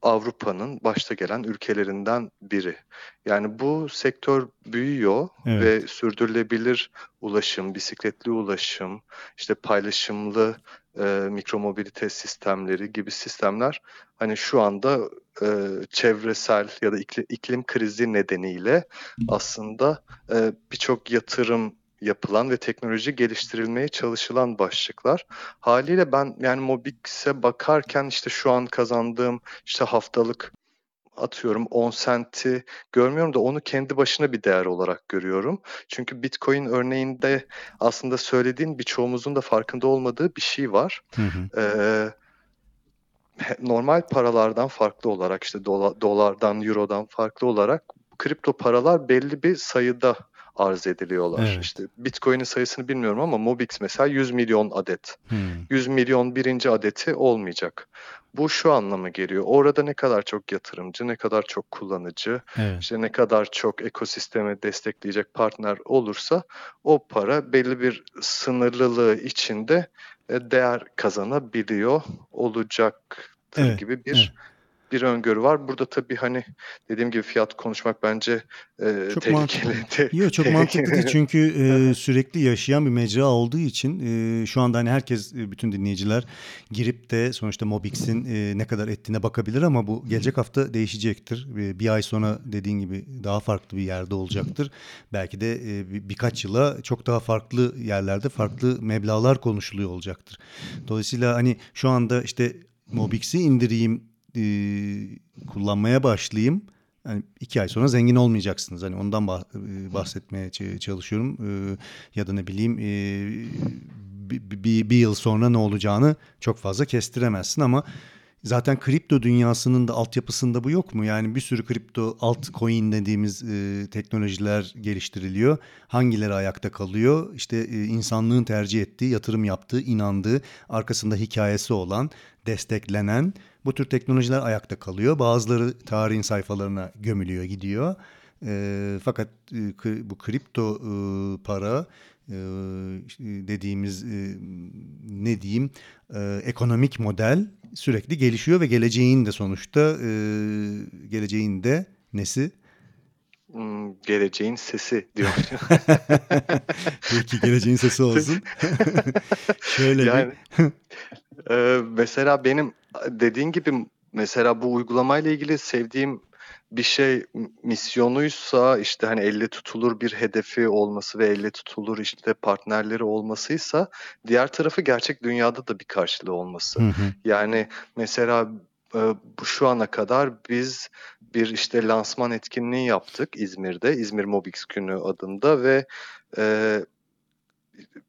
Avrupa'nın başta gelen ülkelerinden biri. Yani bu sektör büyüyor Evet. ve sürdürülebilir ulaşım, bisikletli ulaşım, işte, paylaşımlı, eee, mikromobilite sistemleri gibi sistemler, hani, şu anda, eee, çevresel ya da ikli iklim krizi nedeniyle aslında, eee, birçok yatırım yapılan ve teknoloji geliştirilmeye çalışılan başlıklar. Hâliyle ben, yani, Mobix'e bakarken, işte, şu an kazandığım, işte, haftalık atıyorum 10 senti görmüyorum da onu kendi başına bir değer olarak görüyorum. Çünkü Bitcoin örneğinde aslında söylediğin birçoğumuzun da farkında olmadığı bir şey var. Hı hı. He normal paralardan farklı olarak, işte, dola dolardan, eurodan farklı olarak kripto paralar belli bir sayıda arz ediliyorlar. Evet. İşte, Bitcoin'in sayısını bilmiyorum ama Mobix mesela 100.000.000 adet. Hımm. 100.000.000 1'inci adeti olmayacak. Bu şu anlama geliyor: Orada ne kadar çok yatırımcı, ne kadar çok kullanıcı, Evet. işte, ne kadar çok ekosistemi destekleyecek partner olursa o para belli bir sınırlılığı içinde, eee, değer kazanabiliyor olacaktır Evet, gibi evet. Bir bir öngörü var. Burada tabii, hani, dediğim gibi fiyat konuşmak bence, eee, Çok mantıklı. tehlikeli. Te Yo, çok mantıklı değil çünkü, hı. sürekli yaşayan bir mecra olduğu için, eee, şu anda, hani, herkes, eee, bütün dinleyiciler girip de sonuçta Mobix'in, eee, ne kadar ettiğine bakabilir ama bu gelecek hafta değişecektir. Eee, 1 ay sonra dediğin gibi daha farklı bir yerde olacaktır. Belki de, eee, bi birkaç yıla çok daha farklı yerlerde farklı meblağlar konuşuluyor olacaktır. Dolayısıyla, hani, şu anda, işte, Mobix'i indireyim, eee, kullanmaya başlayayım. Hani, 2 ay sonra zengin olmayacaksınız. Hani, ondan bah eee, bahsetmeye çalışıyorum. Eee, ya da ne bileyim, eee, bi bi bi bir yıl sonra ne olacağını çok fazla kestiremezsin ama zaten kripto dünyasının da altyapısında bu yok mu? Yani bir sürü kripto altcoin dediğimiz, eee, teknolojiler geliştiriliyor. Hangileri ayakta kalıyor? İşte, eee, insanlığın tercih ettiği, yatırım yaptığı, inandığı, arkasında hikâyesi olan, desteklenen bu tür teknolojiler ayakta kalıyor. Bazıları tarihin sayfalarına gömülüyor, gidiyor. Eee, fakat, kı bu kripto, ııı, para, işte, dediğimiz, eee, ne diyeyim, eee, ekonomik model sürekli gelişiyor ve geleceğin de sonuçta, eee, geleceğin de nesi? Imm, geleceğin sesi diyormuşum. Peki, geleceğin sesi olsun. Şöyle bir Yani, eee, mesela benim, dediğin gibi mesela bu uygulamayla ilgili sevdiğim bir şey misyonuysa, işte, hani, elle tutulur bir hedefi olması ve elle tutulur, işte, partnerleri olmasıysa diğer tarafı gerçek dünyada da bir karşılığı olması. Hı hı. Yani, mesela, bu şu ana kadar biz bir, işte, lansman etkinliği yaptık İzmir'de, İzmir Mobix Günü adında ve, eee,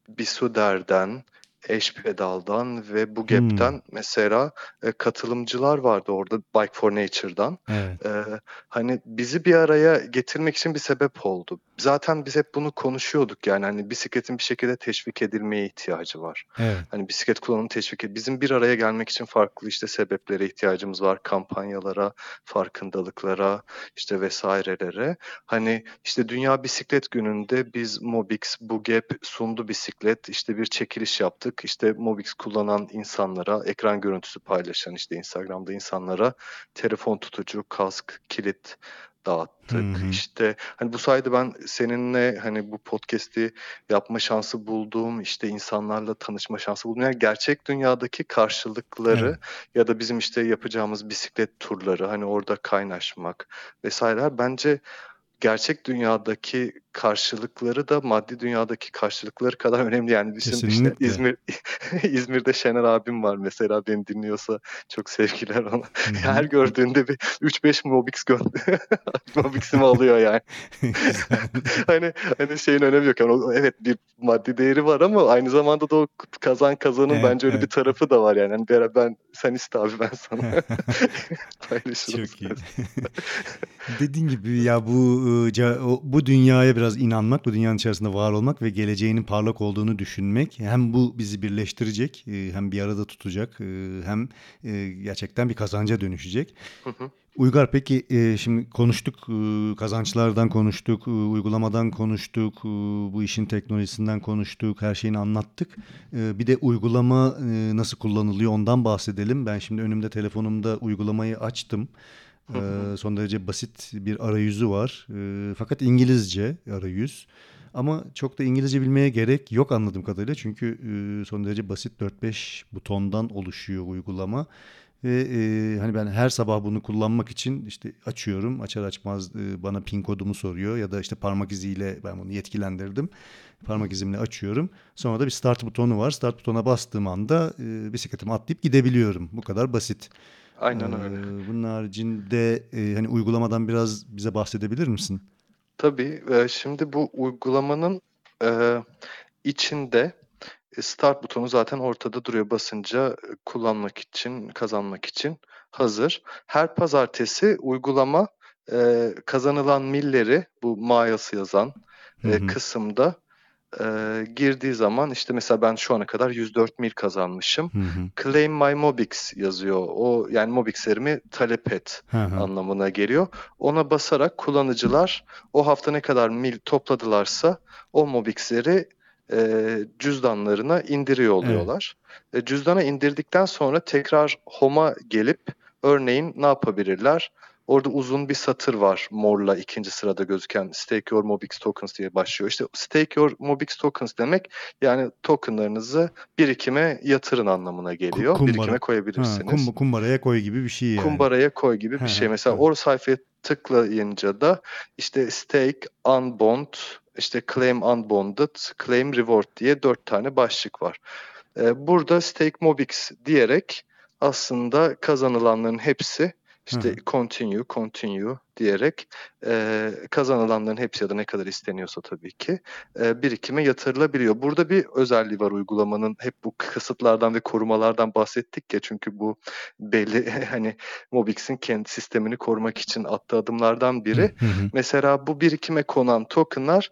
Bisuder'den, Eşpedal'dan ve Hımm. Bugap'ten mesela, eee, katılımcılar vardı orada, Bike for Nature'dan. Evet. Eee, hani, bizi bir araya getirmek için bir sebep oldu. Zaten biz hep bunu konuşuyorduk yani hani bisikletin bir şekilde teşvik edilmeye ihtiyacı var. Evet. Hani bisiklet kullanımı teşvik ed- Bizim bir araya gelmek için farklı işte sebeplere ihtiyacımız var. Kampanyalara, farkındalıklara, işte vesairelere. Hani işte Dünya Bisiklet Günü'nde biz Mobix, Bugap sundu bisiklet. işte bir çekiliş yaptık. İşte Mobix kullanan insanlara, ekran görüntüsü paylaşan işte Instagram'da insanlara telefon tutucu, kask, kilit dağıttık. Hı hı. İşte hani bu sayede ben seninle hani bu podcast'i yapma şansı bulduğum, işte insanlarla tanışma şansı buldum. Yani gerçek dünyadaki karşılıkları Evet. ya da bizim işte yapacağımız bisiklet turları hani orada kaynaşmak vesaireler bence gerçek dünyadaki karşılıkları da maddi dünyadaki karşılıkları kadar önemli. Yani düşün işte. İzmir İzmir'de Şener abim var mesela beni dinliyorsa çok sevgiler ona. Hı hı. Her gördüğünde bir 3-5 Mobix gönder. Mobix'imi alıyor yani. Hani hani şeyin önemi yok. Yani o- evet bir maddi değeri var ama aynı zamanda da o kazan kazanın Evet, bence öyle bir evet. tarafı da var yani. Hani beraber ben sen iste abi ben sana paylaşırım. Çok iyi. Dediğin gibi ya bu e, bu dünyaya biraz inanmak, bu dünyanın içerisinde var olmak ve geleceğinin parlak olduğunu düşünmek hem bu bizi birleştirecek, e, hem bir arada tutacak, e, hem e, gerçekten bir kazanca dönüşecek. Hı hı. Uygar peki e, şimdi konuştuk e, kazançlardan konuştuk, e, uygulamadan konuştuk, e, bu işin teknolojisinden konuştuk, her şeyini anlattık. E, bir de uygulama e, nasıl kullanılıyor ondan bahsedelim. Ben şimdi önümde telefonumda uygulamayı açtım. E, son derece basit bir arayüzü var. E, fakat İngilizce arayüz. Ama çok da İngilizce bilmeye gerek yok anladığım kadarıyla. Çünkü e, son derece basit 4-5 butondan oluşuyor uygulama. Ve e, hani ben her sabah bunu kullanmak için işte açıyorum. Açar açmaz e, bana pin kodumu soruyor ya da işte parmak iziyle ben bunu yetkilendirdim. Parmak izimle açıyorum. Sonra da bir start butonu var. Start butona bastığım anda e, bisikletimi atlayıp gidebiliyorum. Bu kadar basit. Aynen Ee, öyle. bunun haricinde e, hani uygulamadan biraz bize bahsedebilir misin? Tabii e, şimdi bu uygulamanın e, içinde e, start butonu zaten ortada duruyor. Basınca e, kullanmak için, kazanmak için hazır. Her pazartesi uygulama e, kazanılan milleri bu miles yazan Hı e, hı. kısımda e, girdiği zaman işte mesela ben şu ana kadar 104 mil kazanmışım. Hı hı. Claim my Mobix yazıyor. O yani Mobix'lerimi talep et Hı hı. anlamına geliyor. Ona basarak kullanıcılar o hafta ne kadar mil topladılarsa o Mobix'leri e, cüzdanlarına indiriyor oluyorlar. E, cüzdana indirdikten sonra tekrar Home'a gelip örneğin ne yapabilirler? Orada uzun bir satır var morla ikinci sırada gözüken Stake Your Mobix Tokens diye başlıyor. İşte Stake Your Mobix Tokens demek yani tokenlarınızı birikime yatırın anlamına geliyor. kumbara. Birikime Ha, koyabilirsiniz kum- kumbaraya koy gibi bir şey yani. kumbaraya koy gibi bir şey. Mesela hı. o sayfaya tıklayınca da işte stake, unbond, işte claim unbonded, claim reward diye dört tane başlık var. Ee, burada stake mobix diyerek aslında kazanılanların hepsi işte Hı hı. continue, continue diyerek e, kazanılanların hepsi ya da ne kadar isteniyorsa tabii ki e, birikime yatırılabiliyor. Burada bir özelliği var uygulamanın. Hep bu kısıtlardan ve korumalardan bahsettik ya çünkü bu belli hani Mobix'in kendi sistemini korumak için attığı adımlardan biri. Hı hı. Mesela bu birikime konan tokenlar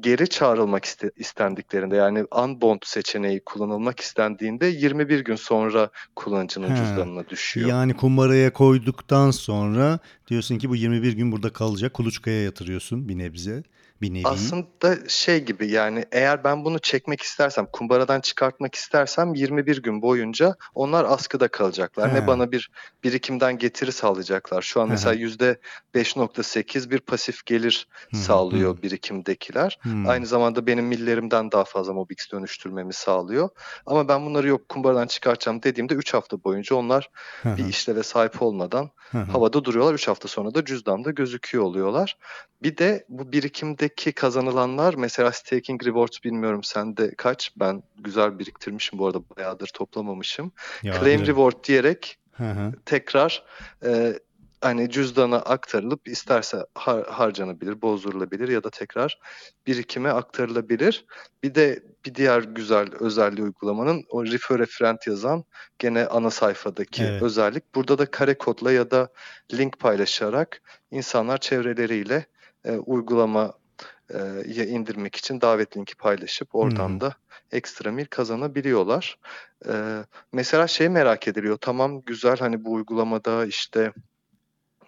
geri çağrılmak iste- istendiklerinde yani unbound seçeneği kullanılmak istendiğinde 21 gün sonra kullanıcının Ha. cüzdanına düşüyor. Yani kumbaraya koyduktan sonra diyorsun ki bu 21 gün burada kalacak. Kuluçkaya yatırıyorsun bir nebze. Bir nevi. Aslında şey gibi yani eğer ben bunu çekmek istersem, kumbaradan çıkartmak istersem 21 gün boyunca onlar askıda kalacaklar. He. Ne bana bir birikimden getiri sağlayacaklar. Şu an hı. mesela %5.8 bir pasif gelir hı, sağlıyor birikimdekiler. Hmm. Aynı zamanda benim millerimden daha fazla Mobix dönüştürmemi sağlıyor. Ama ben bunları yok kumbaradan çıkartacağım dediğimde 3 hafta boyunca onlar hı, bir işleve sahip olmadan havada duruyorlar. 3 hafta sonra da cüzdanda gözüküyor oluyorlar. Bir de bu birikimdeki kazanılanlar mesela staking rewards bilmiyorum sende kaç? Ben güzel biriktirmişim bu arada bayağıdır toplamamışım. Ya, Claim biraz- reward diyerek Hı hı. tekrar e, hani cüzdana aktarılıp isterse har- harcanabilir, bozdurulabilir ya da tekrar birikime aktarılabilir. Bir de bir diğer güzel özelliği uygulamanın o refer friend yazan gene ana sayfadaki Evet. özellik. Burada da kare kodla ya da link paylaşarak insanlar çevreleriyle e, uygulama ya indirmek için davet linki paylaşıp oradan hı. da ekstra mil kazanabiliyorlar. E, mesela şey merak ediliyor. Tamam güzel hani bu uygulamada işte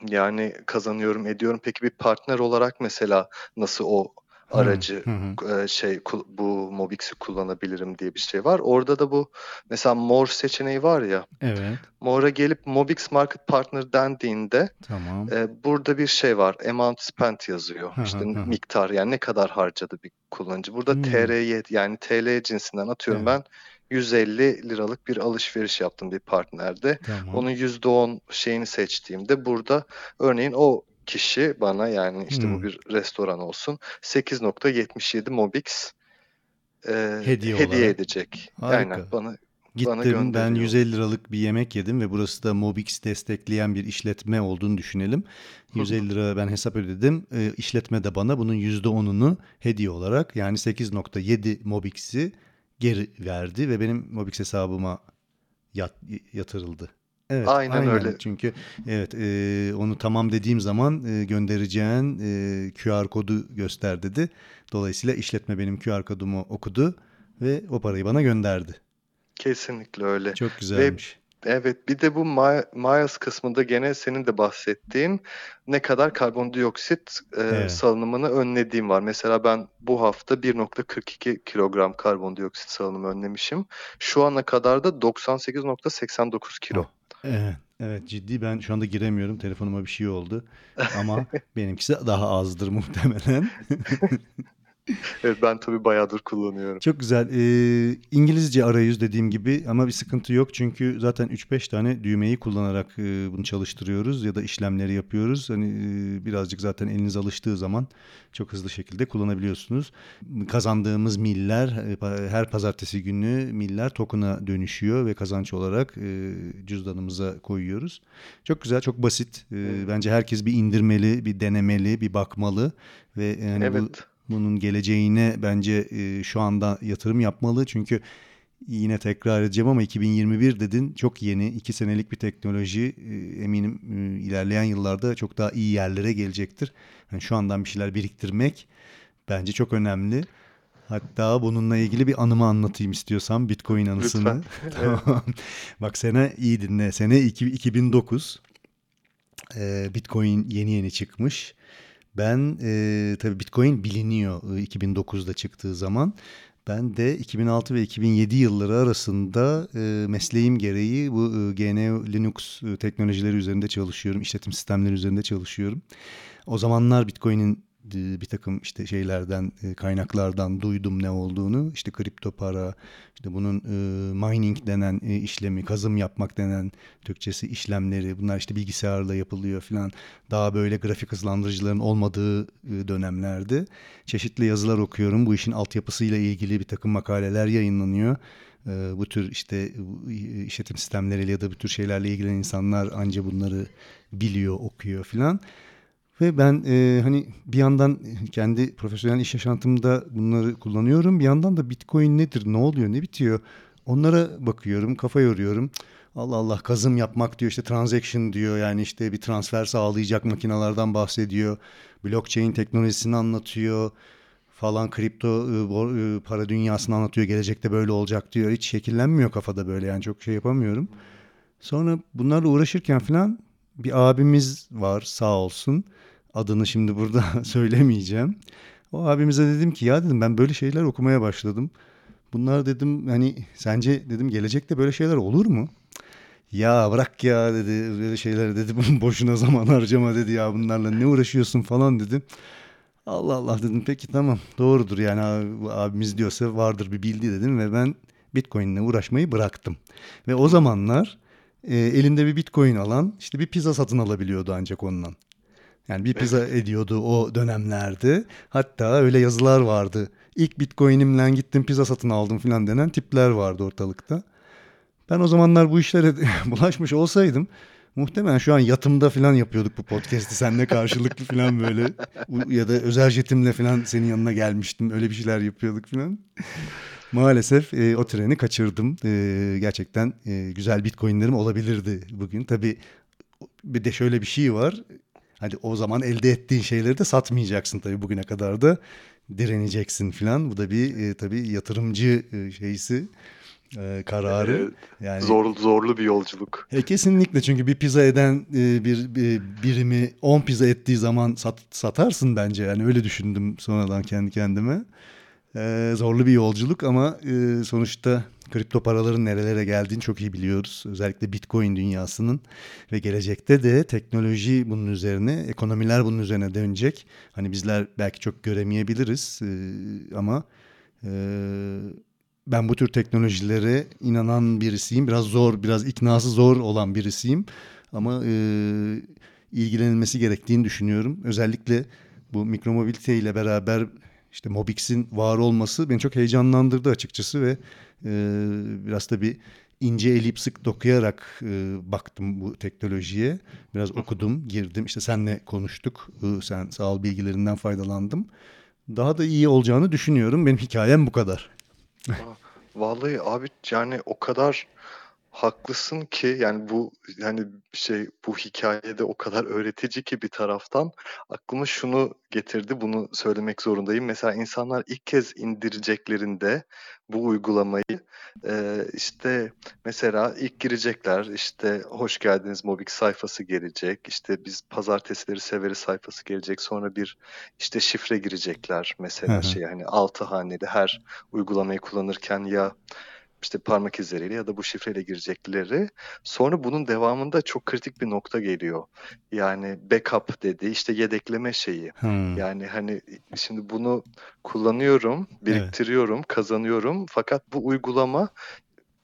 yani kazanıyorum ediyorum. Peki bir partner olarak mesela nasıl o aracı hı. hı. e, şey bu Mobix'i kullanabilirim diye bir şey var. Orada da bu mesela More seçeneği var ya. Evet. More'a gelip Mobix Market Partner dendiğinde Tamam. e, burada bir şey var. Amount spent yazıyor. Hı İşte miktar yani ne kadar harcadı bir kullanıcı. Burada Hmm. TR'ye yani TL cinsinden atıyorum Evet. ben 150 liralık bir alışveriş yaptım bir partnerde. Tamam. Onun %10 şeyini seçtiğimde burada örneğin o kişi bana yani işte Hmm. bu bir restoran olsun 8.77 Mobix e, Hediye hediye olarak. Harika. Aynen bana bana Gittim ben gönderiyor. 150 liralık bir yemek yedim ve burası da Mobix destekleyen bir işletme olduğunu düşünelim. Hı hı. 150 lira ben hesap ödedim. E, işletme de bana bunun %10'unu hediye olarak yani 8.7 Mobix'i geri verdi ve benim Mobix hesabıma yat, yatırıldı. Evet, Aynen aynen. öyle. Çünkü evet e, onu tamam dediğim zaman e, göndereceğin e, QR kodu göster dedi. Dolayısıyla işletme benim QR kodumu okudu ve o parayı bana gönderdi. Kesinlikle öyle. Çok Ve güzelmiş. evet bir de bu miles kısmında gene senin de bahsettiğin ne kadar karbondioksit e, Evet. salınımını önlediğim var. Mesela ben bu hafta 1.42 kilogram karbondioksit salınımı önlemişim. Şu ana kadar da 98.89 kilo. Oh, evet, evet ciddi ben şu anda giremiyorum. Telefonuma bir şey oldu. Ama benimkisi daha azdır muhtemelen. Evet ben tabii bayağıdır kullanıyorum. Çok güzel. Ee, İngilizce arayüz dediğim gibi ama bir sıkıntı yok. Çünkü zaten 3-5 tane düğmeyi kullanarak e, bunu çalıştırıyoruz ya da işlemleri yapıyoruz. Hani e, birazcık zaten eliniz alıştığı zaman çok hızlı şekilde kullanabiliyorsunuz. Kazandığımız miller e, her pazartesi günü miller token'a dönüşüyor ve kazanç olarak e, cüzdanımıza koyuyoruz. Çok güzel, çok basit. E, Evet. bence herkes bir indirmeli, bir denemeli, bir bakmalı ve yani bu Evet. Bunun geleceğine bence e, şu anda yatırım yapmalı. Çünkü yine tekrar edeceğim ama 2021 dedin çok yeni iki senelik bir teknoloji E, eminim e, ilerleyen yıllarda çok daha iyi yerlere gelecektir. Yani şu andan bir şeyler biriktirmek bence çok önemli. Hatta bununla ilgili bir anımı anlatayım istiyorsan Bitcoin anısını. Tamam. Bak sene iyi dinle. Sene iki- 2009. Ee, Bitcoin yeni yeni çıkmış. Ben e, tabii Bitcoin biliniyor e, 2009'da çıktığı zaman. Ben de 2006 ve 2007 yılları arasında e, mesleğim gereği bu e, GNU Linux teknolojileri üzerinde çalışıyorum. İşletim sistemleri üzerinde çalışıyorum. O zamanlar Bitcoin'in bir takım işte şeylerden e, kaynaklardan duydum ne olduğunu. İşte kripto para, işte bunun e, mining denen e, işlemi, kazım yapmak denen Türkçesi işlemleri. Bunlar işte bilgisayarla yapılıyor falan. Daha böyle grafik hızlandırıcıların olmadığı e, dönemlerde çeşitli yazılar okuyorum. Bu işin altyapısıyla ilgili bir takım makaleler yayınlanıyor. E, Bu tür işte e, işletim sistemleriyle ya da bu tür şeylerle ilgilenen insanlar anca bunları biliyor, okuyor filan. Ve ben e, hani bir yandan kendi profesyonel iş yaşantımda bunları kullanıyorum. Bir yandan da Bitcoin nedir, ne oluyor, ne bitiyor? Onlara bakıyorum, kafa yoruyorum. Allah Allah kazım yapmak diyor işte transaction diyor yani işte bir transfer sağlayacak makinelerden bahsediyor. Blockchain teknolojisini anlatıyor falan kripto e, e, para dünyasını anlatıyor. Gelecekte böyle olacak diyor. Hiç şekillenmiyor kafada böyle yani çok şey yapamıyorum. Sonra bunlarla uğraşırken falan bir abimiz var sağ olsun. Adını şimdi burada söylemeyeceğim. O abimize dedim ki ya dedim ben böyle şeyler okumaya başladım. Bunlar dedim hani sence dedim gelecekte böyle şeyler olur mu? Ya bırak ya dedi böyle şeyler dedi boşuna zaman harcama dedi ya bunlarla ne uğraşıyorsun falan dedim. Allah Allah dedim peki tamam doğrudur yani abi- abimiz diyorsa vardır bir bildiği dedim ve ben Bitcoin'le uğraşmayı bıraktım. Ve o zamanlar e, elinde bir Bitcoin alan işte bir pizza satın alabiliyordu ancak ondan. Yani bir pizza ediyordu o dönemlerde. Hatta öyle yazılar vardı. İlk Bitcoin'imle gittim pizza satın aldım falan denen tipler vardı ortalıkta. Ben o zamanlar bu işlere bulaşmış olsaydım muhtemelen şu an yatımda falan yapıyorduk bu podcast'i seninle karşılıklı falan böyle ya da özel jetimle falan senin yanına gelmiştim öyle bir şeyler yapıyorduk falan. Maalesef e, o treni kaçırdım. E, gerçekten e, güzel bitcoinlerim olabilirdi bugün. Tabii bir de şöyle bir şey var. Hadi o zaman elde ettiğin şeyleri de satmayacaksın tabii bugüne kadar da direneceksin falan. Bu da bir e, tabii yatırımcı e, şeysi e, kararı. Yani zor, zorlu bir yolculuk. e, kesinlikle çünkü bir pizza eden e, bir, bir birimi 10 pizza ettiği zaman sat, satarsın bence. Yani öyle düşündüm sonradan kendi kendime. E, zorlu bir yolculuk ama e, sonuçta kripto paraların nerelere geldiğini çok iyi biliyoruz. Özellikle Bitcoin dünyasının ve gelecekte de teknoloji bunun üzerine, ekonomiler bunun üzerine dönecek. Hani bizler belki çok göremeyebiliriz e, ama e, ben bu tür teknolojilere inanan birisiyim. Biraz zor, biraz iknası zor olan birisiyim. Ama e, ilgilenilmesi gerektiğini düşünüyorum. Özellikle bu mikromobilite ile beraber işte Mobix'in var olması beni çok heyecanlandırdı açıkçası ve biraz da bir ince eleyip sık dokuyarak e, baktım bu teknolojiye. Biraz okudum, girdim. İşte senle konuştuk. E, sen sağ ol bilgilerinden faydalandım. Daha da iyi olacağını düşünüyorum. Benim hikayem bu kadar. Vallahi abi yani o kadar haklısın ki yani bu yani şey bu hikayede o kadar öğretici ki bir taraftan aklıma şunu getirdi bunu söylemek zorundayım. Mesela insanlar ilk kez indireceklerinde bu uygulamayı e, işte mesela ilk girecekler işte hoş geldiniz Mobix sayfası gelecek işte biz pazartesileri severiz sayfası gelecek sonra bir işte şifre girecekler mesela hı. şey hani altı haneli her uygulamayı kullanırken ya işte parmak izleriyle ya da bu şifreyle girecekleri. Sonra bunun devamında çok kritik bir nokta geliyor. Yani backup dedi, işte yedekleme şeyi. Hmm, Yani hani şimdi bunu kullanıyorum, evet, biriktiriyorum, kazanıyorum. Fakat bu uygulama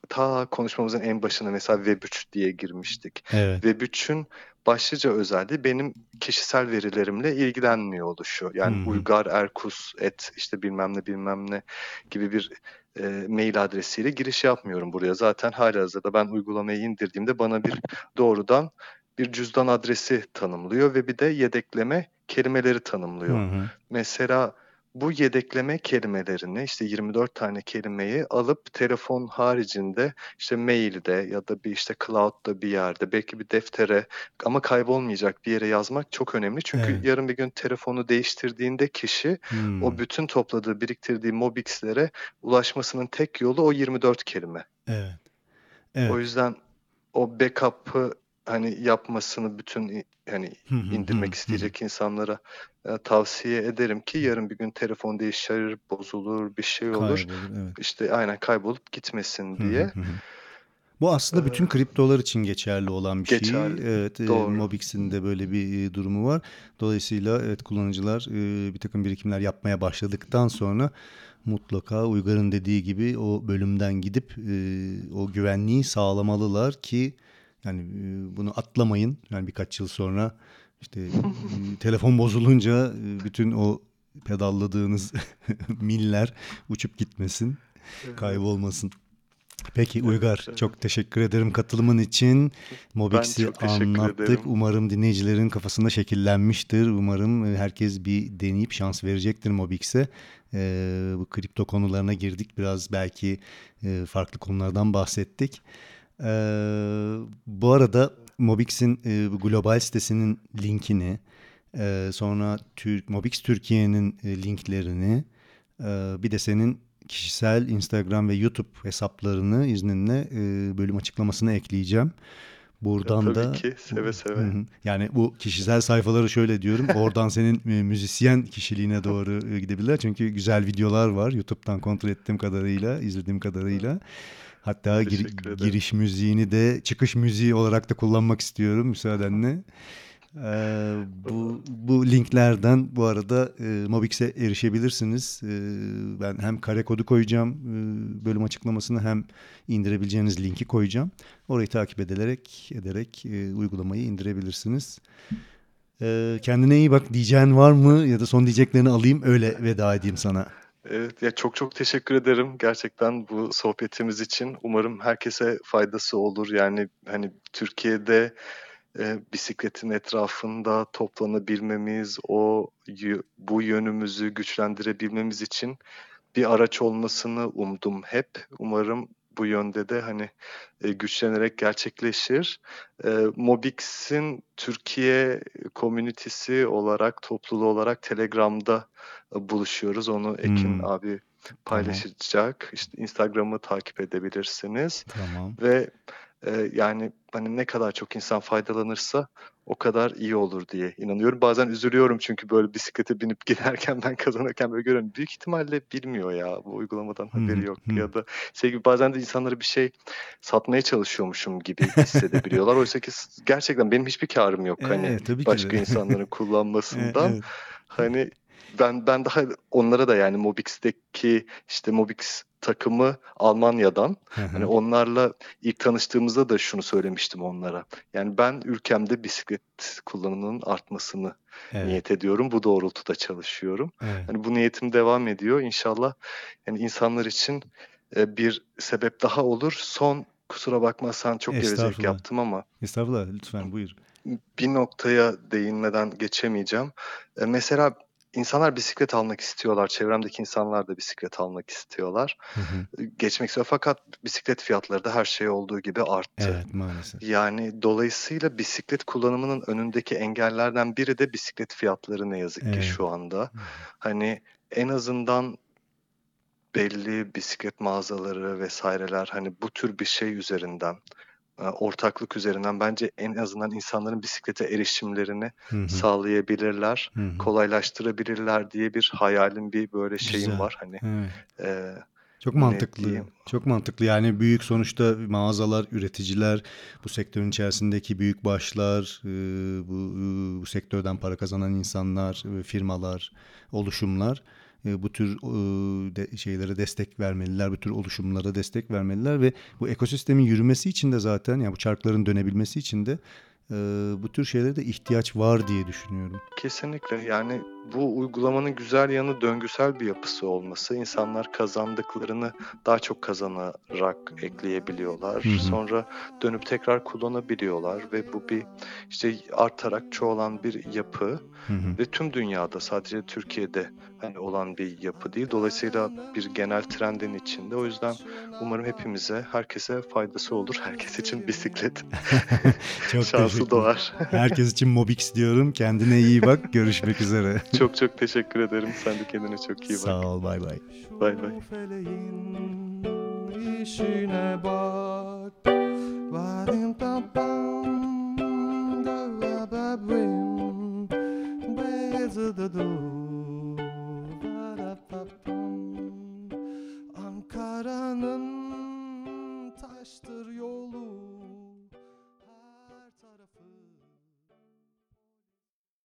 ta konuşmamızın en başına mesela Web3 diye girmiştik. evet. Web3'ün başlıca özelliği benim kişisel verilerimle ilgilenmiyor oluşu. Yani hı. Uygar Erkus et işte bilmem ne bilmem ne gibi bir e, mail adresiyle giriş yapmıyorum buraya. Zaten halihazırda ben uygulamayı indirdiğimde bana bir doğrudan bir cüzdan adresi tanımlıyor ve bir de yedekleme kelimeleri Hı tanımlıyor. hı. Mesela bu yedekleme kelimelerini işte 24 tane kelimeyi alıp telefon haricinde işte mailde ya da bir işte cloud'da bir yerde belki bir deftere ama kaybolmayacak bir yere yazmak çok önemli. Çünkü Evet. yarın bir gün telefonu değiştirdiğinde kişi Hmm, o bütün topladığı biriktirdiği Mobix'lere ulaşmasının tek yolu o 24 kelime. evet. O Evet. yüzden o backup'ı hani yapmasını bütün hani indirmek isteyecek insanlara e, tavsiye ederim ki yarın bir gün telefon değişir, bozulur, bir şey olur. Kaybolur. Evet. İşte aynen kaybolup gitmesin diye. Bu aslında bütün Ee, kriptolar için geçerli olan bir şey. geçerli. Evet, e, Doğru. Mobix'in de böyle bir e, durumu var. Dolayısıyla evet kullanıcılar e, bir takım birikimler yapmaya başladıktan sonra mutlaka Uygar'ın dediği gibi o bölümden gidip e, o güvenliği sağlamalılar ki yani bunu atlamayın. Yani birkaç yıl sonra işte telefon bozulunca bütün o pedalladığınız miller uçup gitmesin, Evet, kaybolmasın. Peki Uygar, evet. çok teşekkür ederim katılımın için. Mobix'i anlattık. ederim. Umarım dinleyicilerin kafasında şekillenmiştir. Umarım herkes bir deneyip şans verecektir Mobix'e. Ee, bu kripto konularına girdik. Biraz belki e, farklı konulardan bahsettik. Ee, bu arada Mobix'in e, global sitesinin linkini, e, sonra Türk, Mobix Türkiye'nin e, linklerini, e, bir de senin kişisel Instagram ve YouTube hesaplarını izninle e, bölüm açıklamasına ekleyeceğim. Ya Buradan tabii da ki seve seve. yani bu kişisel sayfaları şöyle diyorum. Oradan senin e, müzisyen kişiliğine doğru e, gidebilirler. Çünkü güzel videolar var. YouTube'dan kontrol ettiğim kadarıyla, izlediğim kadarıyla. Hatta gir- giriş müziğini de çıkış müziği olarak da kullanmak istiyorum müsaadenle. Ee, bu bu linklerden bu arada e, Mobix'e erişebilirsiniz. Ee, ben hem kare kodu koyacağım e, bölüm açıklamasını hem indirebileceğiniz linki koyacağım. Orayı takip ederek ederek e, uygulamayı indirebilirsiniz. Ee, kendine iyi bak diyeceğin var mı ya da son diyeceklerini alayım öyle veda edeyim sana. Evet, ya çok çok teşekkür ederim gerçekten bu sohbetimiz için. Umarım herkese faydası olur. Yani hani Türkiye'de e, bisikletin etrafında toplanabilmemiz, o bu yönümüzü güçlendirebilmemiz için bir araç olmasını umdum hep. Umarım bu yönde de hani e, güçlenerek gerçekleşir. E, Mobix'in Türkiye komünitesi olarak, topluluğu olarak Telegram'da e, buluşuyoruz. Onu Ekin Hmm. abi paylaşacak. İşte Instagram'ı takip edebilirsiniz Tamam. ve e, yani hani ne kadar çok insan faydalanırsa o kadar iyi olur diye inanıyorum. Bazen üzülüyorum çünkü böyle bisiklete binip giderken ben kazanırken böyle görüyorum. Büyük ihtimalle bilmiyor ya bu uygulamadan haberi yok ya da şey gibi bazen de insanlara bir şey satmaya çalışıyormuşum gibi hissedebiliyorlar. Oysa ki gerçekten benim hiçbir karım yok hani tabii ki başka insanların kullanmasından. evet. Hani ben ben daha onlara da yani Mobix'teki işte Mobix takımı Almanya'dan hani onlarla ilk tanıştığımızda da şunu söylemiştim onlara. Yani ben ülkemde bisiklet kullanımının artmasını Evet, niyet ediyorum. Bu doğrultuda çalışıyorum. evet. Hani bu niyetim devam ediyor. İnşallah yani insanlar için e, bir sebep daha olur. Son kusura bakmazsan çok gevezelik Estağfurullah. yaptım ama Estağfurullah lütfen buyur. bir noktaya değinmeden geçemeyeceğim. E, mesela insanlar bisiklet almak istiyorlar. Çevremdeki insanlar da bisiklet almak istiyorlar. Hı hı. Geçmek istiyor fakat bisiklet fiyatları da her şey olduğu gibi arttı. Evet maalesef. Yani dolayısıyla bisiklet kullanımının önündeki engellerden biri de bisiklet fiyatları ne yazık ki Evet. şu anda. Hı. Hani en azından belli bisiklet mağazaları vesaireler hani bu tür bir şey üzerinden ortaklık üzerinden bence en azından insanların bisiklete erişimlerini Hı hı. sağlayabilirler, Hı hı. kolaylaştırabilirler diye bir hayalim, bir böyle şeyim Güzel. var. Hani Evet. e, Çok mantıklı. diyeyim? Çok mantıklı. Yani büyük sonuçta mağazalar, üreticiler, bu sektörün içerisindeki büyük başlar, e, bu, e, bu sektörden para kazanan insanlar, e, firmalar, oluşumlar e, bu tür e, şeylere destek vermeliler, bu tür oluşumlara destek vermeliler ve bu ekosistemin yürümesi için de zaten yani bu çarkların dönebilmesi için de e, bu tür şeylere de ihtiyaç var diye düşünüyorum. Kesinlikle yani bu uygulamanın güzel yanı döngüsel bir yapısı olması. İnsanlar kazandıklarını daha çok kazanarak ekleyebiliyorlar. Hı hı. Sonra dönüp tekrar kullanabiliyorlar ve bu bir işte artarak çoğalan bir yapı Hı hı. ve tüm dünyada sadece Türkiye'de hani olan bir yapı değil. Dolayısıyla bir genel trendin içinde. O yüzden umarım hepimize, herkese faydası olur. Herkes için bisiklet Çok şansı doğar. Herkes için Mobix diyorum. Kendine iyi bak. Görüşmek üzere. çok çok teşekkür ederim. Sen de kendine çok iyi bak. Sağ ol. Bay bay. Bay bay. işine bak. Varim pam pam da la de do. Ankara'nın